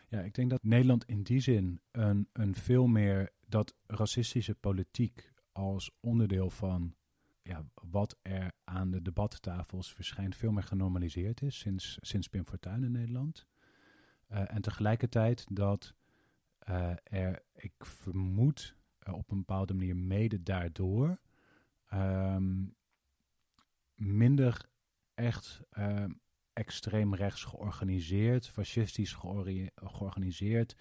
Ja, ik denk dat Nederland in die zin een, een veel meer dat racistische politiek als onderdeel van ja, wat er aan de debattafels verschijnt, veel meer genormaliseerd is sinds, sinds Pim Fortuyn in Nederland. Uh, en tegelijkertijd dat er, ik vermoed, uh, op een bepaalde manier mede daardoor um, minder echt uh, extreem rechts georganiseerd, fascistisch georganiseerd,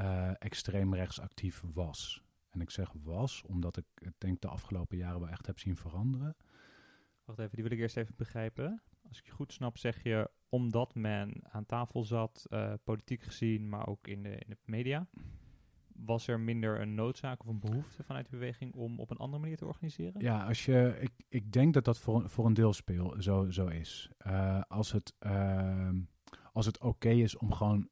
uh, extreem rechts actief was. En ik zeg was, omdat ik het denk de afgelopen jaren wel echt heb zien veranderen. Wacht even, die wil ik eerst even begrijpen. Als ik je goed snap, zeg je omdat men aan tafel zat, uh, politiek gezien, maar ook in de, in de media was er minder een noodzaak of een behoefte vanuit de beweging om op een andere manier te organiseren? Ja, als je, ik, ik denk dat dat voor, voor een deel speel, zo, zo is. Uh, als het, uh, als het oké is om gewoon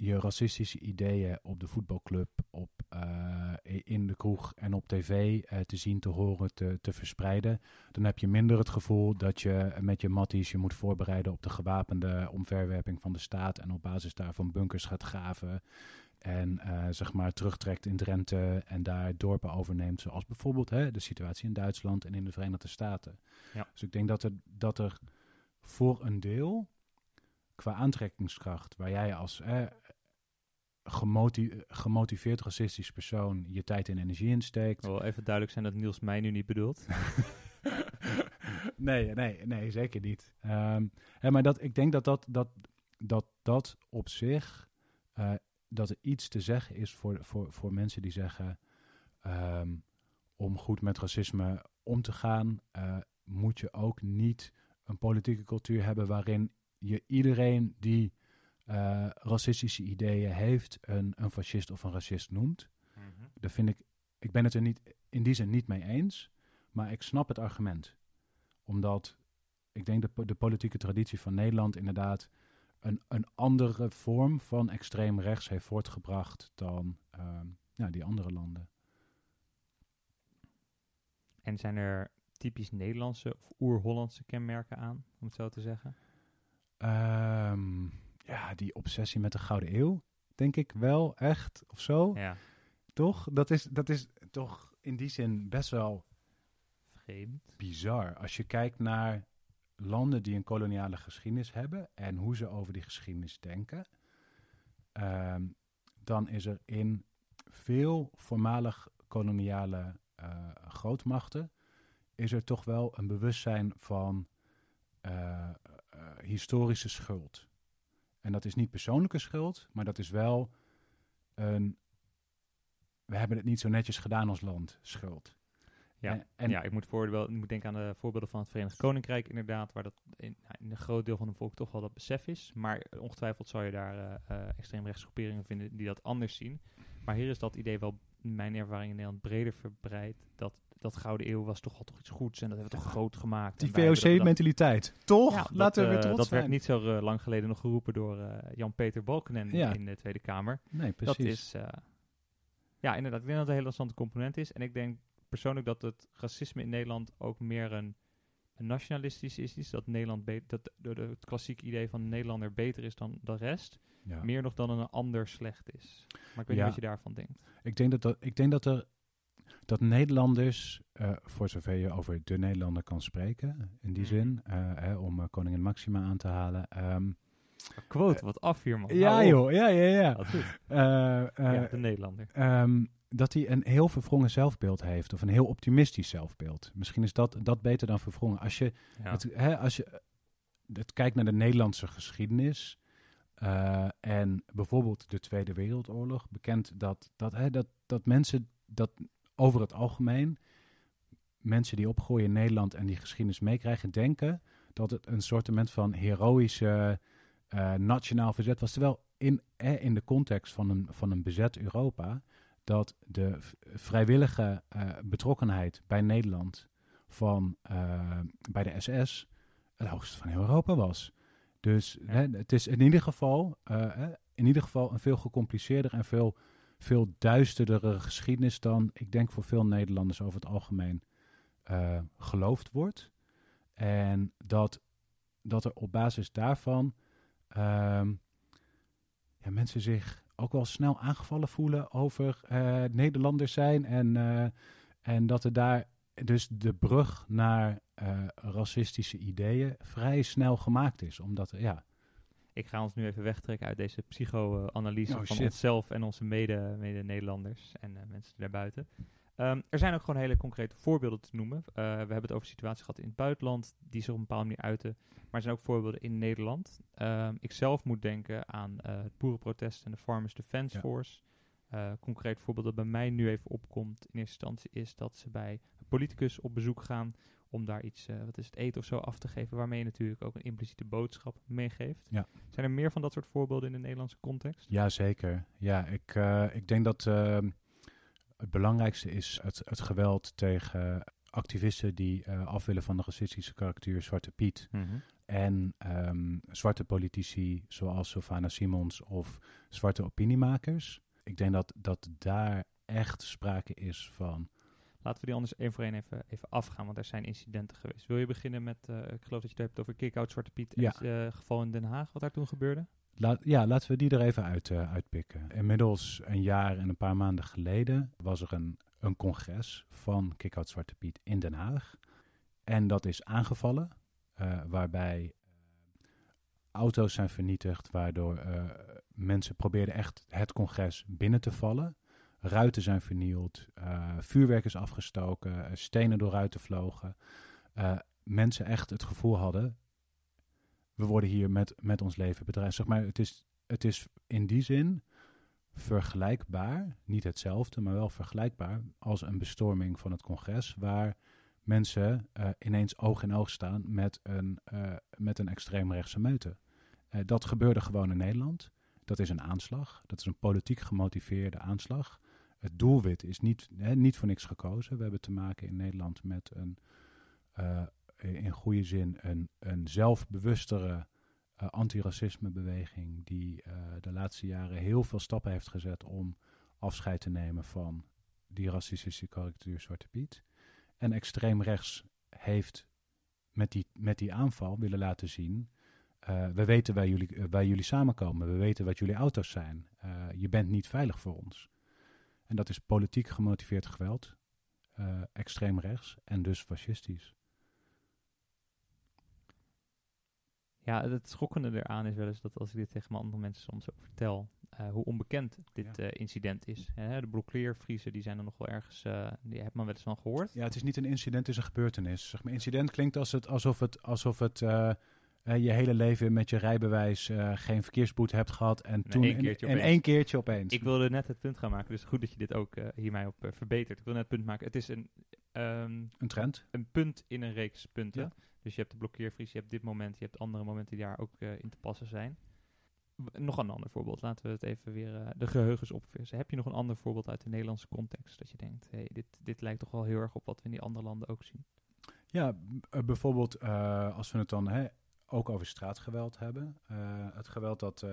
je racistische ideeën op de voetbalclub, op, uh, in de kroeg en op tv uh, te zien, te horen, te, te verspreiden. Dan heb je minder het gevoel dat je met je matties je moet voorbereiden op de gewapende omverwerping van de staat en op basis daarvan bunkers gaat graven. En uh, zeg maar terugtrekt in Drenthe en daar dorpen overneemt. Zoals bijvoorbeeld hè, de situatie in Duitsland en in de Verenigde Staten. Ja. Dus ik denk dat er, dat er voor een deel qua aantrekkingskracht, waar jij als eh, gemotiveerd racistisch persoon je tijd en energie in steekt. Ik wil even duidelijk zijn dat Niels mij nu niet bedoelt. [laughs] nee, nee, nee, zeker niet. Um, hè, maar dat, ik denk dat dat, dat, dat, dat op zich uh, dat er iets te zeggen is voor, voor, voor mensen die zeggen: um, om goed met racisme om te gaan, uh, moet je ook niet een politieke cultuur hebben waarin je iedereen die uh, racistische ideeën heeft, een, een fascist of een racist noemt. Mm -hmm. vind ik, ik ben het er niet in die zin niet mee eens. maar ik snap het argument. Omdat ik denk dat de politieke traditie van Nederland inderdaad een, een andere vorm van extreem rechts heeft voortgebracht dan ehm, ja, die andere landen. En zijn er typisch Nederlandse of oer-Hollandse kenmerken aan, om het zo te zeggen? Ehm, ja, die obsessie met de Gouden Eeuw, denk ik wel echt, of zo. Ja, Toch? Dat is, dat is toch in die zin best wel vreemd. bizar. Als je kijkt naar landen die een koloniale geschiedenis hebben en hoe ze over die geschiedenis denken, ehm, dan is er in veel voormalig koloniale eh, grootmachten is er toch wel een bewustzijn van eh, eh, historische schuld. En dat is niet persoonlijke schuld, maar dat is wel een. We hebben het niet zo netjes gedaan als land, schuld. Ja, En, en ja, ik moet, voorbeeld, ik moet denken aan de voorbeelden van het Verenigd Koninkrijk, inderdaad, waar dat in, in een groot deel van het volk toch wel dat besef is. Maar ongetwijfeld zal je daar uh, uh, extreemrechtsgroeperingen vinden die dat anders zien. Maar hier is dat idee wel, in mijn ervaring in Nederland, breder verbreid. Dat, dat Gouden Eeuw was toch al toch iets goeds en dat hebben we toch groot gemaakt. die VOC-mentaliteit, toch? Ja, Laten we weer eh, trots Dat zijn. werd niet zo eh, lang geleden nog geroepen door eh, Jan-Peter Balkenende Ja. in de Tweede Kamer. Nee, precies. Dat is, ja, inderdaad. Ik denk dat het een hele interessante component is. En ik denk persoonlijk dat het racisme in Nederland ook meer een, een nationalistisch is. is dat Nederland dat de, de- het klassieke idee van Nederlander beter is dan de rest. ja. Meer nog dan een ander slecht is. Maar ik weet Ja. niet wat je daarvan denkt. Ik denk dat, dat, ik denk dat er dat Nederlanders, eh, voor zover je over de Nederlander kan spreken, in die Mhm. zin, eh, hè, om eh, koningin Maxima aan te halen. ehm, Quote, wat af hier, man. ja, Hou op. joh, ja, ja, ja. Eh, ja, de Nederlander. ehm, dat hij een heel verwrongen zelfbeeld heeft, of een heel optimistisch zelfbeeld. Misschien is dat, dat beter dan verwrongen. Als je Ja. Het, hè, als je het kijkt naar de Nederlandse geschiedenis en bijvoorbeeld de Tweede Wereldoorlog, bekend dat, dat, hè, dat, dat mensen dat over het algemeen, mensen die opgroeien in Nederland en die geschiedenis meekrijgen, denken dat het een soort van heroïsche eh, nationaal verzet was. Terwijl in, hè, in de context van een, van een bezet Europa, dat de vrijwillige eh, betrokkenheid bij Nederland van eh, bij de SS het hoogste van heel Europa was. Dus Ja. hè, het is in ieder geval, eh, in ieder geval een veel gecompliceerder en veel, veel duisterdere geschiedenis dan ik denk voor veel Nederlanders over het algemeen eh, geloofd wordt. En dat, dat er op basis daarvan ehm, ja, mensen zich ook wel snel aangevallen voelen over eh, Nederlanders zijn. En, eh, en dat er daar dus de brug naar racistische ideeën vrij snel gemaakt is. Omdat, ja, Ik ga ons nu even wegtrekken uit deze psycho-analyse Oh, van shit. onszelf en onze mede- mede-Nederlanders en eh, mensen daarbuiten. Ehm, er zijn ook gewoon hele concrete voorbeelden te noemen. Eh, we hebben het over situaties gehad in het buitenland die zich op een bepaalde manier uiten. Maar er zijn ook voorbeelden in Nederland. Ehm, ik zelf moet denken aan eh, het boerenprotest en de Farmers Defence Ja. Force. Eh, concreet voorbeeld dat bij mij nu even opkomt in eerste instantie is dat ze bij een politicus op bezoek gaan om daar iets, eh, wat is het, eten of zo af te geven, waarmee je natuurlijk ook een impliciete boodschap meegeeft. Ja. Zijn er meer van dat soort voorbeelden in de Nederlandse context? ja zeker. Ja, ik, eh, ik denk dat ehm, het belangrijkste is het, het geweld tegen activisten die eh, af willen van de racistische karakter Zwarte Piet. En ehm, zwarte politici zoals Sylvana Simons of zwarte opiniemakers. Ik denk dat, dat daar echt sprake is van. Laten we die anders één voor één even, even afgaan, want er zijn incidenten geweest. Wil je beginnen met, eh, ik geloof dat je het hebt over Kick-Out Zwarte Piet en Ja. het eh, geval in Den Haag, wat daar toen gebeurde? Laat, ja, laten we die er even uit, eh, uitpikken. Inmiddels een jaar en een paar maanden geleden was er een, een congres van Kick-Out Zwarte Piet in Den Haag. En dat is aangevallen, waarbij auto's zijn vernietigd, waardoor mensen probeerden echt het congres binnen te vallen. Ruiten zijn vernield, eh, vuurwerk is afgestoken, eh, stenen door ruiten vlogen. Eh, mensen echt het gevoel hadden, we worden hier met, met ons leven bedreigd. Zeg maar, het is, het is in die zin vergelijkbaar, niet hetzelfde, maar wel vergelijkbaar als een bestorming van het congres, waar mensen ineens oog in oog staan met een, met een extreemrechtse meute. Dat gebeurde gewoon in Nederland. Dat is een aanslag. Dat is een politiek gemotiveerde aanslag. Het doelwit is niet, niet voor niks gekozen. We hebben te maken in Nederland met een, uh, in goede zin, een, een zelfbewustere uh, antiracismebeweging die uh, de laatste jaren heel veel stappen heeft gezet om afscheid te nemen van die racistische karikatuur Zwarte Piet. En extreem rechts heeft met die, met die aanval willen laten zien. We weten waar jullie, waar jullie samenkomen. We weten wat jullie auto's zijn. Je bent niet veilig voor ons. En dat is politiek gemotiveerd geweld, extreem rechts en dus fascistisch. Ja, het schokkende eraan is wel eens dat als ik dit tegen mijn andere mensen soms ook vertel, uh, hoe onbekend dit ja. uh, incident is. De Brokleervriezen die zijn er nog wel ergens, die heeft man wel eens van gehoord. Ja, het is niet een incident, het is een gebeurtenis. Zeg maar, incident klinkt als het, alsof het, alsof het je hele leven met je rijbewijs geen verkeersboete hebt gehad en en toen één keertje en, één keertje opeens. Ik wilde net het punt gaan maken, dus goed dat je dit ook hier mij op verbetert. Ik wil net het punt maken, het is een... Um, een trend? Een punt in een reeks punten. Ja. Dus je hebt de blokkeervries, je hebt dit moment, je hebt andere momenten die daar ook in te passen zijn. Nog een ander voorbeeld, laten we het even weer de geheugens opvissen. Heb je nog een ander voorbeeld uit de Nederlandse context dat je denkt, hey, dit, dit lijkt toch wel heel erg op wat we in die andere landen ook zien? Ja, bijvoorbeeld als we het dan hè, ook over straatgeweld hebben. het geweld dat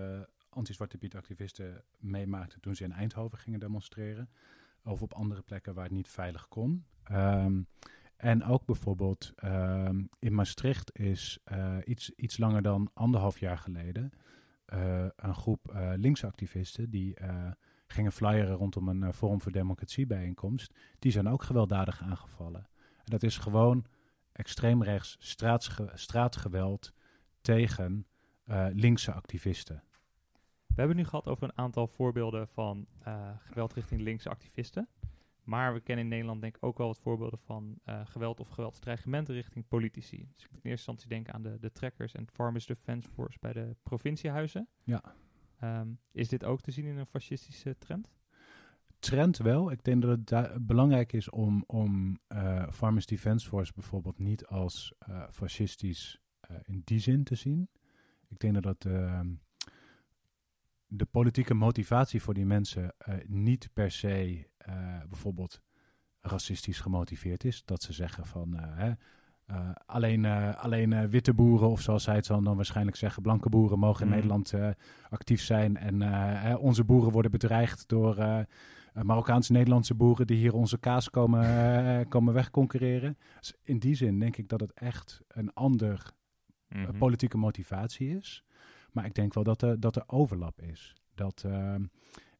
anti-Zwarte Piet activisten meemaakten toen ze in Eindhoven gingen demonstreren. Of op andere plekken waar het niet veilig kon. Um, en ook bijvoorbeeld uh, in Maastricht is uh, iets, iets langer dan anderhalf jaar geleden een groep uh, linkse activisten die gingen flyeren rondom een Forum voor Democratie bijeenkomst. Die zijn ook gewelddadig aangevallen. En dat is gewoon extreemrechts straatge straatgeweld tegen linkse activisten. We hebben nu gehad over een aantal voorbeelden van geweld richting linkse activisten. Maar we kennen in Nederland denk ik ook wel wat voorbeelden van uh, geweld of geweldsdreigementen richting politici. Dus ik moet in eerste instantie denken aan de, de trekkers en Farmers Defence Force bij de provinciehuizen. Ja. Um, is dit ook te zien in een fascistische trend? Trend wel. Ik denk dat het belangrijk is om, om uh, Farmers Defence Force bijvoorbeeld niet als fascistisch in die zin te zien. Ik denk dat dat ehm, de politieke motivatie voor die mensen uh, niet per se uh, bijvoorbeeld racistisch gemotiveerd is. Dat ze zeggen van uh, alleen, alleen witte boeren, of zoals zij het dan, dan waarschijnlijk zeggen, blanke boeren mogen in mm. Nederland actief zijn. En onze boeren worden bedreigd door Marokkaanse Nederlandse boeren die hier onze kaas komen, [laughs] komen wegconcurreren. Dus in die zin denk ik dat het echt een ander -hmm. politieke motivatie is. Maar ik denk wel dat er, dat er overlap is. Dat, uh,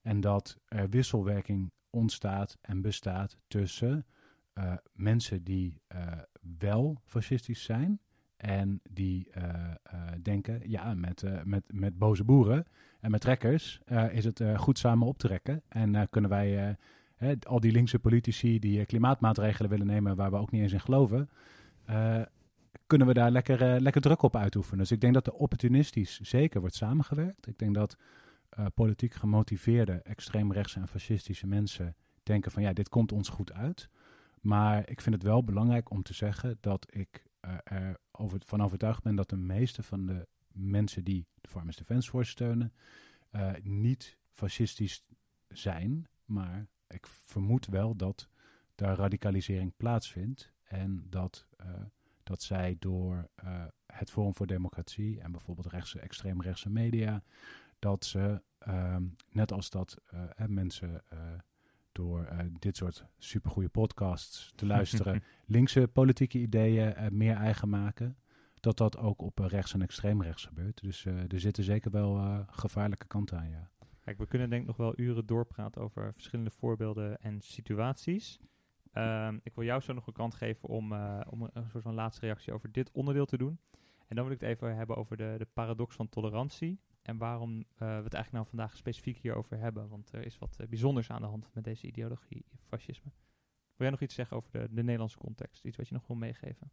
en dat er wisselwerking ontstaat en bestaat tussen uh, mensen die uh, wel fascistisch zijn. En die denken, ja, met, met, met boze boeren en met trekkers is het goed samen op te rekken. En kunnen wij al die linkse politici die klimaatmaatregelen willen nemen waar we ook niet eens in geloven kunnen we daar lekker, uh, lekker druk op uitoefenen. Dus ik denk dat er opportunistisch zeker wordt samengewerkt. Ik denk dat uh, politiek gemotiveerde extreemrechtse en fascistische mensen denken van ja, dit komt ons goed uit. Maar ik vind het wel belangrijk om te zeggen dat ik uh, er over, van overtuigd ben dat de meeste van de mensen die de Farmers Defence Force steunen, niet fascistisch zijn. Maar ik vermoed wel dat daar radicalisering plaatsvindt en dat dat zij door uh, het Forum voor Democratie en bijvoorbeeld rechtse, extreemrechtse media, dat ze, um, net als dat uh, mensen uh, door dit soort supergoeie podcasts te [laughs] luisteren, linkse politieke ideeën meer eigen maken, dat dat ook op rechts en extreemrechts gebeurt. Dus er zitten zeker wel gevaarlijke kanten aan, ja. Kijk, we kunnen denk ik nog wel uren doorpraten over verschillende voorbeelden en situaties. Um, ik wil jou zo nog een kant geven om, uh, om een, soort van laatste reactie over dit onderdeel te doen. En dan wil ik het even hebben over de, de paradox van tolerantie. En waarom uh, we het eigenlijk nou vandaag specifiek hierover hebben. Want er is wat uh, bijzonders aan de hand met deze ideologie, fascisme. Wil jij nog iets zeggen over de, de Nederlandse context? Iets wat je nog wil meegeven?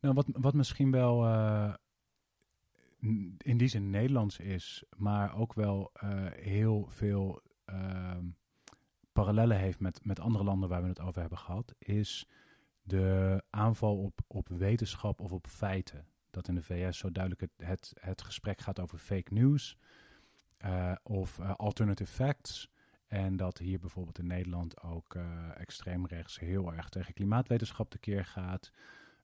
Nou, wat, wat misschien wel in die zin Nederlands is, maar ook wel heel veel ehm, parallellen heeft met, met andere landen waar we het over hebben gehad, is de aanval op, op wetenschap of op feiten. Dat in de VS zo duidelijk het, het, het gesprek gaat over fake news uh, of uh, alternative facts. En dat hier bijvoorbeeld in Nederland ook uh, extreem rechts heel erg tegen klimaatwetenschap tekeer gaat.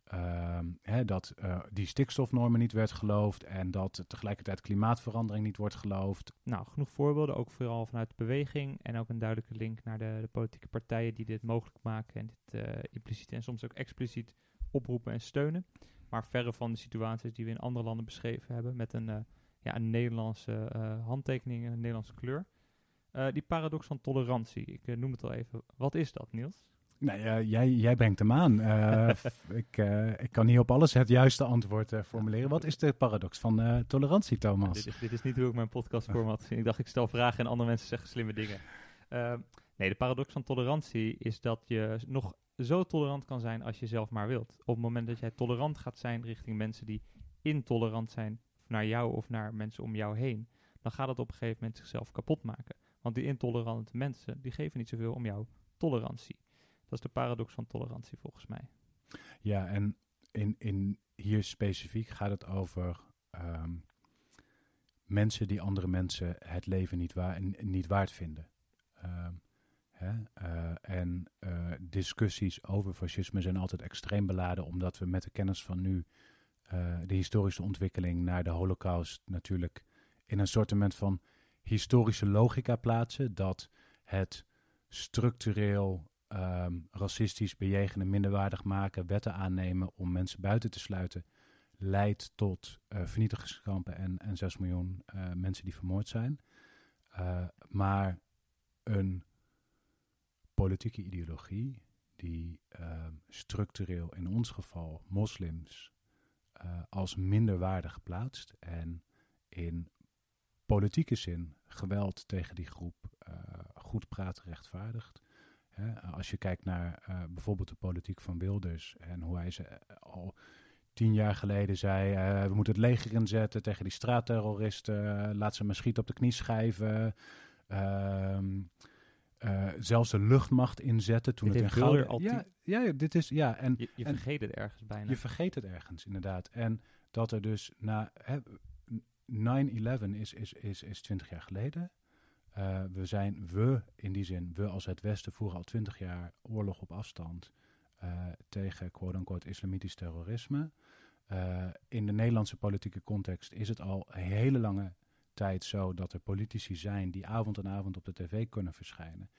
Ehm, hè, dat uh, die stikstofnormen niet werd geloofd en dat tegelijkertijd klimaatverandering niet wordt geloofd. Nou, genoeg voorbeelden, ook vooral vanuit de beweging en ook een duidelijke link naar de, de politieke partijen die dit mogelijk maken en dit uh, impliciet en soms ook expliciet oproepen en steunen. Maar verre van de situaties die we in andere landen beschreven hebben met een, uh, ja, een Nederlandse handtekening en een Nederlandse kleur. die paradox van tolerantie, ik noem het al even. Wat is dat, Niels? Nou ja, jij, jij brengt hem aan. [laughs] Uh, ik, uh, ik kan niet op alles het juiste antwoord uh, formuleren. Wat is de paradox van tolerantie, Thomas? dit, is, dit, is, niet hoe ik mijn podcast format. Ik dacht, ik stel vragen en andere mensen zeggen slimme dingen. nee, de paradox van tolerantie is dat je nog zo tolerant kan zijn als je zelf maar wilt. Op het moment dat jij tolerant gaat zijn richting mensen die intolerant zijn naar jou of naar mensen om jou heen, dan gaat het op een gegeven moment zichzelf kapot maken. Want die intolerante mensen, die geven niet zoveel om jouw tolerantie. Is de paradox van tolerantie volgens mij. Ja, en in, in hier specifiek gaat het over ehm, mensen die andere mensen het leven niet, niet waard vinden. Ehm, hè? Uh, en uh, discussies over fascisme zijn altijd extreem beladen, omdat we met de kennis van nu uh, de historische ontwikkeling naar de holocaust natuurlijk in een soort van historische logica plaatsen, dat het structureel um, racistisch bejegenen, minderwaardig maken, wetten aannemen om mensen buiten te sluiten, leidt tot uh, vernietigingskampen en, en 6 miljoen uh, mensen die vermoord zijn. Uh, maar een politieke ideologie die ehm, structureel in ons geval moslims als minderwaardig plaatst en in politieke zin geweld tegen die groep goed praat rechtvaardigt, als je kijkt naar uh, bijvoorbeeld de politiek van Wilders en hoe hij ze eh, al tien jaar geleden zei: uh, we moeten het leger inzetten tegen die straatterroristen, laat ze maar schieten op de knieschijven. Ehm, zelfs de luchtmacht inzetten toen dit het in Gouden... Al ja, ja, dit is ja. En, je, je en, vergeet het ergens bijna. Je vergeet het ergens inderdaad. En dat er dus na 9-11 is, is, is, is 20 jaar geleden. Uh, we zijn, we in die zin, we als het Westen voeren al twintig jaar oorlog op afstand uh, tegen quote-unquote islamitisch terrorisme. Uh, in de Nederlandse politieke context is het al een hele lange tijd zo dat er politici zijn die avond en avond op de tv kunnen verschijnen,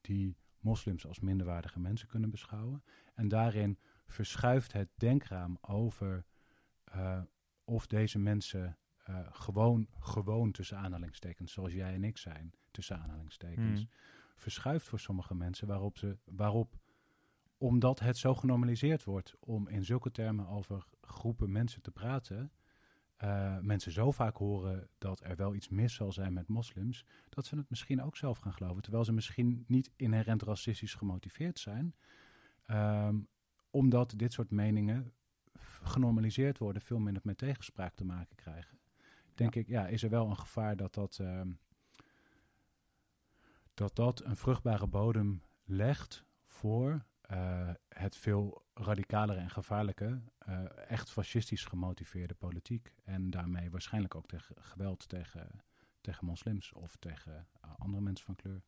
die moslims als minderwaardige mensen kunnen beschouwen. En daarin verschuift het denkraam over of deze mensen gewoon, gewoon tussen aanhalingstekens, zoals jij en ik zijn, tussen aanhalingstekens, mm. verschuift voor sommige mensen waarop ze, waarop, omdat het zo genormaliseerd wordt om in zulke termen over groepen mensen te praten, uh, mensen zo vaak horen dat er wel iets mis zal zijn met moslims, dat ze het misschien ook zelf gaan geloven, terwijl ze misschien niet inherent racistisch gemotiveerd zijn, um, omdat dit soort meningen genormaliseerd worden, veel minder met tegenspraak te maken krijgen denk ik, ja, is er wel een gevaar dat dat, uh, dat dat een vruchtbare bodem legt voor uh, het veel radicalere en gevaarlijke, uh, echt fascistisch gemotiveerde politiek. En daarmee waarschijnlijk ook tegen geweld tegen, tegen moslims of tegen andere mensen van kleur.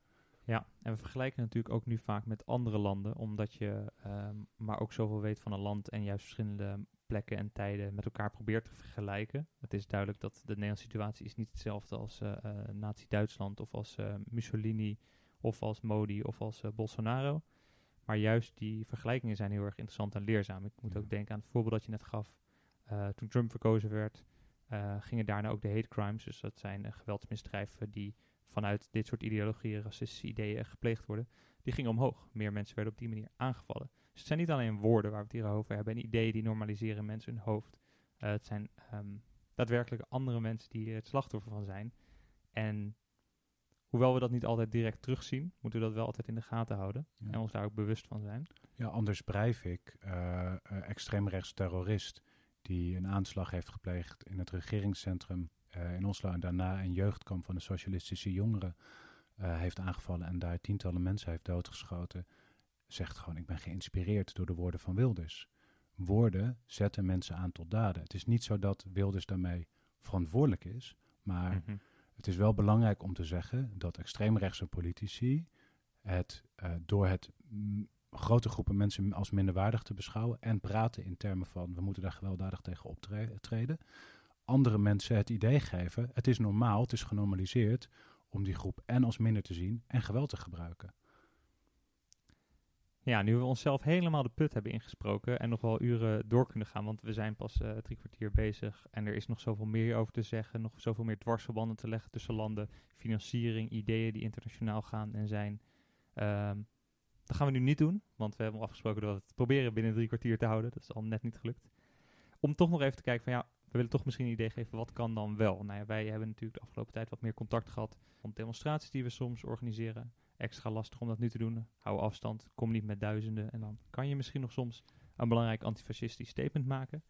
Ja, en we vergelijken natuurlijk ook nu vaak met andere landen, omdat je um, maar ook zoveel weet van een land en juist verschillende plekken en tijden met elkaar probeert te vergelijken. Het is duidelijk dat de Nederlandse situatie is niet hetzelfde als uh, uh, Nazi-Duitsland of als uh, Mussolini of als Modi of als Bolsonaro. Maar juist die vergelijkingen zijn heel erg interessant en leerzaam. Ik moet ook denken aan het voorbeeld dat je net gaf. toen Trump verkozen werd, gingen daarna ook de hate crimes. Dus dat zijn geweldsmisdrijven die vanuit dit soort ideologieën, racistische ideeën gepleegd worden. Die gingen omhoog. Meer mensen werden op die manier aangevallen. Dus het zijn niet alleen woorden waar we het hier over hebben en ideeën die normaliseren mensen hun hoofd. Uh, het zijn um, daadwerkelijk andere mensen die het slachtoffer van zijn. En hoewel we dat niet altijd direct terugzien, moeten we dat wel altijd in de gaten houden. Ja. En ons daar ook bewust van zijn. Ja, Anders Breivik, uh, uh, extreemrechts terrorist, die een aanslag heeft gepleegd in het regeringscentrum uh, in Oslo en daarna een jeugdkamp van de socialistische jongeren heeft aangevallen en daar tientallen mensen heeft doodgeschoten zegt gewoon: Ik ben geïnspireerd door de woorden van Wilders. Woorden zetten mensen aan tot daden. Het is niet zo dat Wilders daarmee verantwoordelijk is, maar mm -hmm. Het is wel belangrijk om te zeggen dat extreemrechtse politici het uh, door het grote groepen mensen als minderwaardig te beschouwen en praten in termen van we moeten daar gewelddadig tegen optreden, andere mensen het idee geven, het is normaal, het is genormaliseerd om die groep en als minder te zien en geweld te gebruiken. Ja, nu we onszelf helemaal de put hebben ingesproken en nog wel uren door kunnen gaan, want we zijn pas uh, drie kwartier bezig en er is nog zoveel meer over te zeggen, nog zoveel meer dwarsverbanden te leggen tussen landen, financiering, ideeën die internationaal gaan en zijn. Um, dat gaan we nu niet doen, want we hebben afgesproken dat we het proberen binnen drie kwartier te houden. Dat is al net niet gelukt. Om toch nog even te kijken van ja, we willen toch misschien een idee geven, wat kan dan wel? Nou ja, wij hebben natuurlijk de afgelopen tijd wat meer contact gehad om demonstraties die we soms organiseren. Extra lastig om dat nu te doen. Hou afstand, kom niet met duizenden. En dan kan je misschien nog soms een belangrijk antifascistisch statement maken.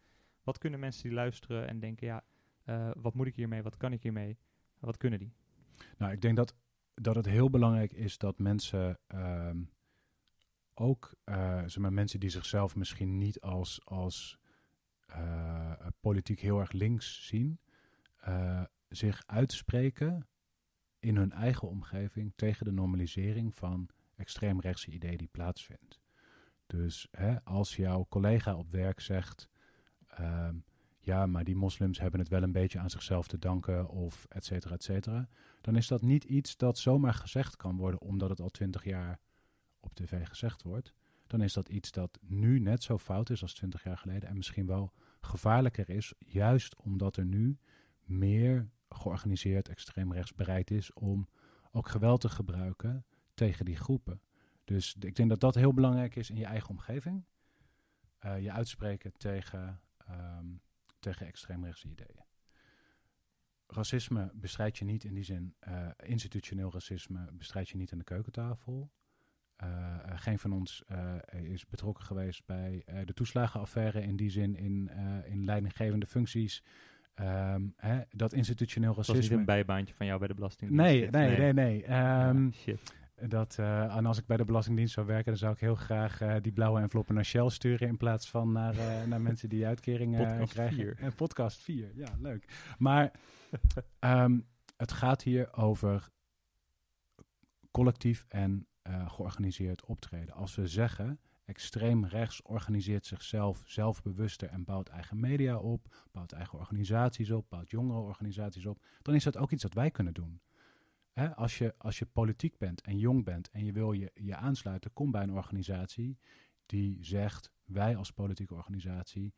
Wat kunnen mensen die luisteren en denken, ja, uh, wat moet ik hiermee? Wat kan ik hiermee? Wat kunnen die? Nou, ik denk dat, dat het heel belangrijk is dat mensen ehm, ook uh, zeg maar, mensen die zichzelf misschien niet als, als uh, politiek heel erg links zien, zich uitspreken in hun eigen omgeving tegen de normalisering van extreemrechtse ideeën die plaatsvindt. Dus hè, als jouw collega op werk zegt, uh, ja, maar die moslims hebben het wel een beetje aan zichzelf te danken of et cetera, et cetera, dan is dat niet iets dat zomaar gezegd kan worden omdat het al twintig jaar op tv gezegd wordt, dan is dat iets dat nu net zo fout is als 20 jaar geleden en misschien wel gevaarlijker is, juist omdat er nu meer georganiseerd extreemrechts bereid is om ook geweld te gebruiken tegen die groepen. Dus ik denk dat dat heel belangrijk is in je eigen omgeving. Uh, je uitspreken tegen, um, tegen extreemrechtse ideeën. Racisme bestrijd je niet in die zin, uh, institutioneel racisme bestrijd je niet aan de keukentafel. Uh, geen van ons is betrokken geweest bij de toeslagenaffaire in die zin in, in leidinggevende functies. Um, hè, dat institutioneel racisme. Dat is niet een bijbaantje van jou bij de Belastingdienst? Nee, nee, nee, nee. Um, shit. Dat, en als ik bij de Belastingdienst zou werken, dan zou ik heel graag die blauwe enveloppen naar Shell sturen in plaats van naar, [laughs] naar mensen die uitkeringen podcast krijgen. Vier. En podcast 4, ja, leuk. Maar um, [laughs] het gaat hier over collectief en georganiseerd optreden. Als we zeggen, extreem rechts organiseert zichzelf zelfbewuster en bouwt eigen media op, bouwt eigen organisaties op, bouwt jongere organisaties op, dan is dat ook iets dat wij kunnen doen. Als, je, als je politiek bent en jong bent en je wil je, je aansluiten, kom bij een organisatie die zegt, wij als politieke organisatie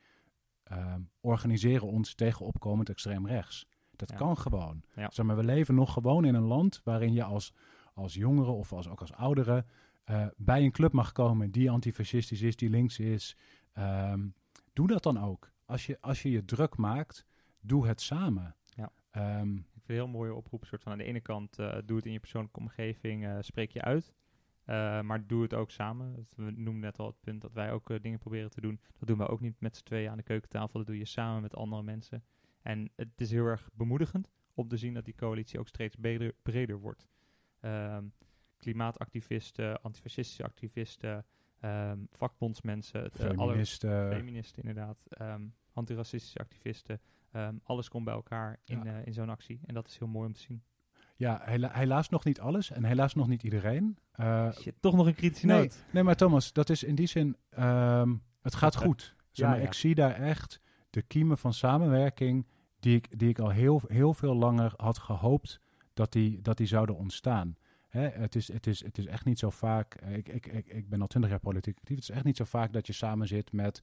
uh, organiseren ons tegen opkomend extreem rechts. Dat Ja. kan gewoon. Ja. Zeg maar, we leven nog gewoon in een land waarin je als, als jongere of als, ook als oudere eh, bij een club mag komen die antifascistisch is, die links is. Ehm, doe dat dan ook. Als je, als je je druk maakt, doe het samen. Ja. Ehm, Ik vind een heel mooie oproep. Soort van aan de ene kant, eh, doe het in je persoonlijke omgeving, eh, spreek je uit. Eh, maar doe het ook samen. We noemen net al het punt dat wij ook dingen proberen te doen. Dat doen we ook niet met z'n tweeën aan de keukentafel. Dat doe je samen met andere mensen. En het is heel erg bemoedigend om te zien dat die coalitie ook steeds breder, breder wordt. Ehm, klimaatactivisten, antifascistische activisten, ehm, vakbondsmensen, eh, alle- feministen. feministen inderdaad, ehm, antiracistische activisten. ehm, alles komt bij elkaar in, Ja. eh, in zo'n actie. En dat is heel mooi om te zien. Ja, hela- helaas nog niet alles en helaas nog niet iedereen. Shit, toch nog een kritische nee, noot. nee, maar Thomas, dat is in die zin, het gaat goed. Zeg Ja, maar, ja. Ik zie daar echt de kiemen van samenwerking die ik, die ik al heel, heel veel langer had gehoopt dat die, dat die zouden ontstaan. Hè, het, is, het, is, het is echt niet zo vaak, eh, ik, ik, ik, ik ben al twintig jaar politiek actief, het is echt niet zo vaak dat je samen zit met,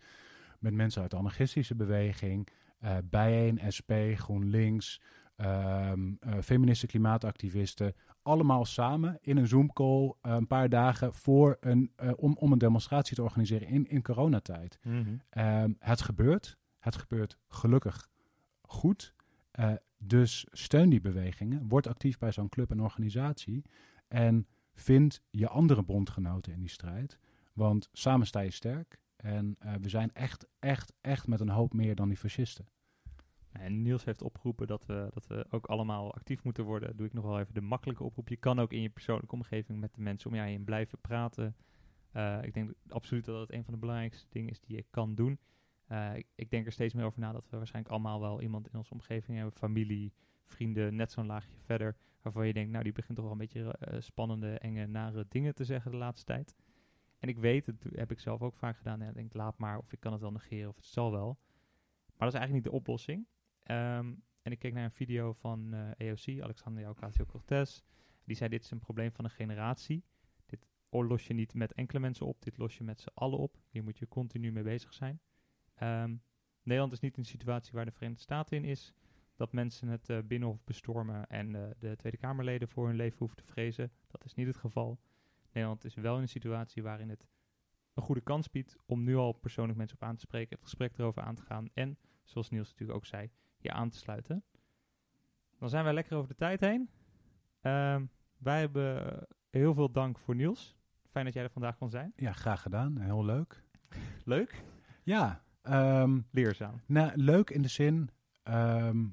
met mensen uit de anarchistische beweging, eh Bijeen, SP, GroenLinks, ehm eh, feministen, klimaatactivisten, allemaal samen in een Zoom-call een paar dagen voor een, om, om een demonstratie te organiseren in, in coronatijd. Mhm. Ehm, het gebeurt. Het gebeurt gelukkig goed. Dus steun die bewegingen. Word actief bij zo'n club en organisatie. En vind je andere bondgenoten in die strijd. Want samen sta je sterk. En eh, we zijn echt, echt, echt met een hoop meer dan die fascisten. En Niels heeft opgeroepen dat we, dat we ook allemaal actief moeten worden. Doe ik nog wel even de makkelijke oproep. Je kan ook in je persoonlijke omgeving met de mensen om je heen blijven praten. Eh, ik denk absoluut dat het een van de belangrijkste dingen is die je kan doen. Eh, ik denk er steeds meer over na dat we waarschijnlijk allemaal wel iemand in onze omgeving hebben. Familie, vrienden net zo'n laagje verder, waarvan je denkt, nou die begint toch wel een beetje eh, spannende, enge, nare dingen te zeggen de laatste tijd. En ik weet, dat heb ik zelf ook vaak gedaan, en ik denk, laat maar, of ik kan het wel negeren, of het zal wel. Maar dat is eigenlijk niet de oplossing. Ehm, en ik keek naar een video van eh AOC, Alexandria Ocasio-Cortez. Die zei, dit is een probleem van een generatie. Dit los je niet met enkele mensen op, dit los je met z'n allen op. Hier moet je continu mee bezig zijn. Ehm, Nederland is niet een situatie waar de Verenigde Staten in is. Dat mensen het eh, Binnenhof bestormen en eh, de Tweede Kamerleden voor hun leven hoeven te vrezen. Dat is niet het geval. Nederland is wel in een situatie waarin het een goede kans biedt om nu al persoonlijk mensen op aan te spreken, het gesprek erover aan te gaan en, zoals Niels natuurlijk ook zei, je aan te sluiten. Dan zijn wij lekker over de tijd heen. Ehm, wij hebben heel veel dank voor Niels. Fijn dat jij er vandaag kon zijn. Ja, graag gedaan. Heel leuk. Leuk. Ja, ehm, Leerzaam. nou, leuk in de zin, ehm,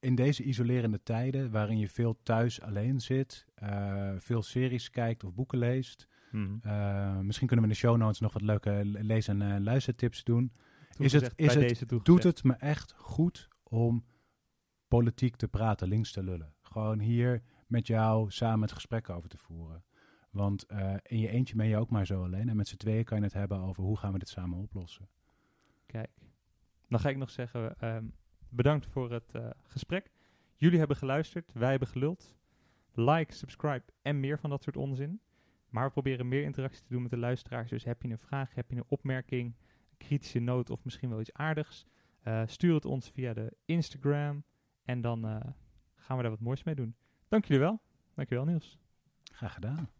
in deze isolerende tijden waarin je veel thuis alleen zit, eh, veel series kijkt of boeken leest. Mhm. eh, misschien kunnen we in de show notes nog wat leuke le- lees- en eh, luistertips doen. Toegezegd, het- is het-. Doet het me echt goed om politiek te praten, links te lullen. Gewoon hier met jou samen het gesprek over te voeren. Want in je eentje ben je ook maar zo alleen. En met z'n tweeën kan je het hebben over hoe gaan we dit samen oplossen. Kijk, dan ga ik nog zeggen, ehm, bedankt voor het eh, gesprek. Jullie hebben geluisterd, wij hebben geluld. Like, subscribe en meer van dat soort onzin. Maar we proberen meer interactie te doen met de luisteraars. Dus heb je een vraag, heb je een opmerking, een kritische noot of misschien wel iets aardigs. eh, stuur het ons via de Instagram. En dan eh, gaan we daar wat moois mee doen. Dank jullie wel. Dank je wel Niels. Graag gedaan.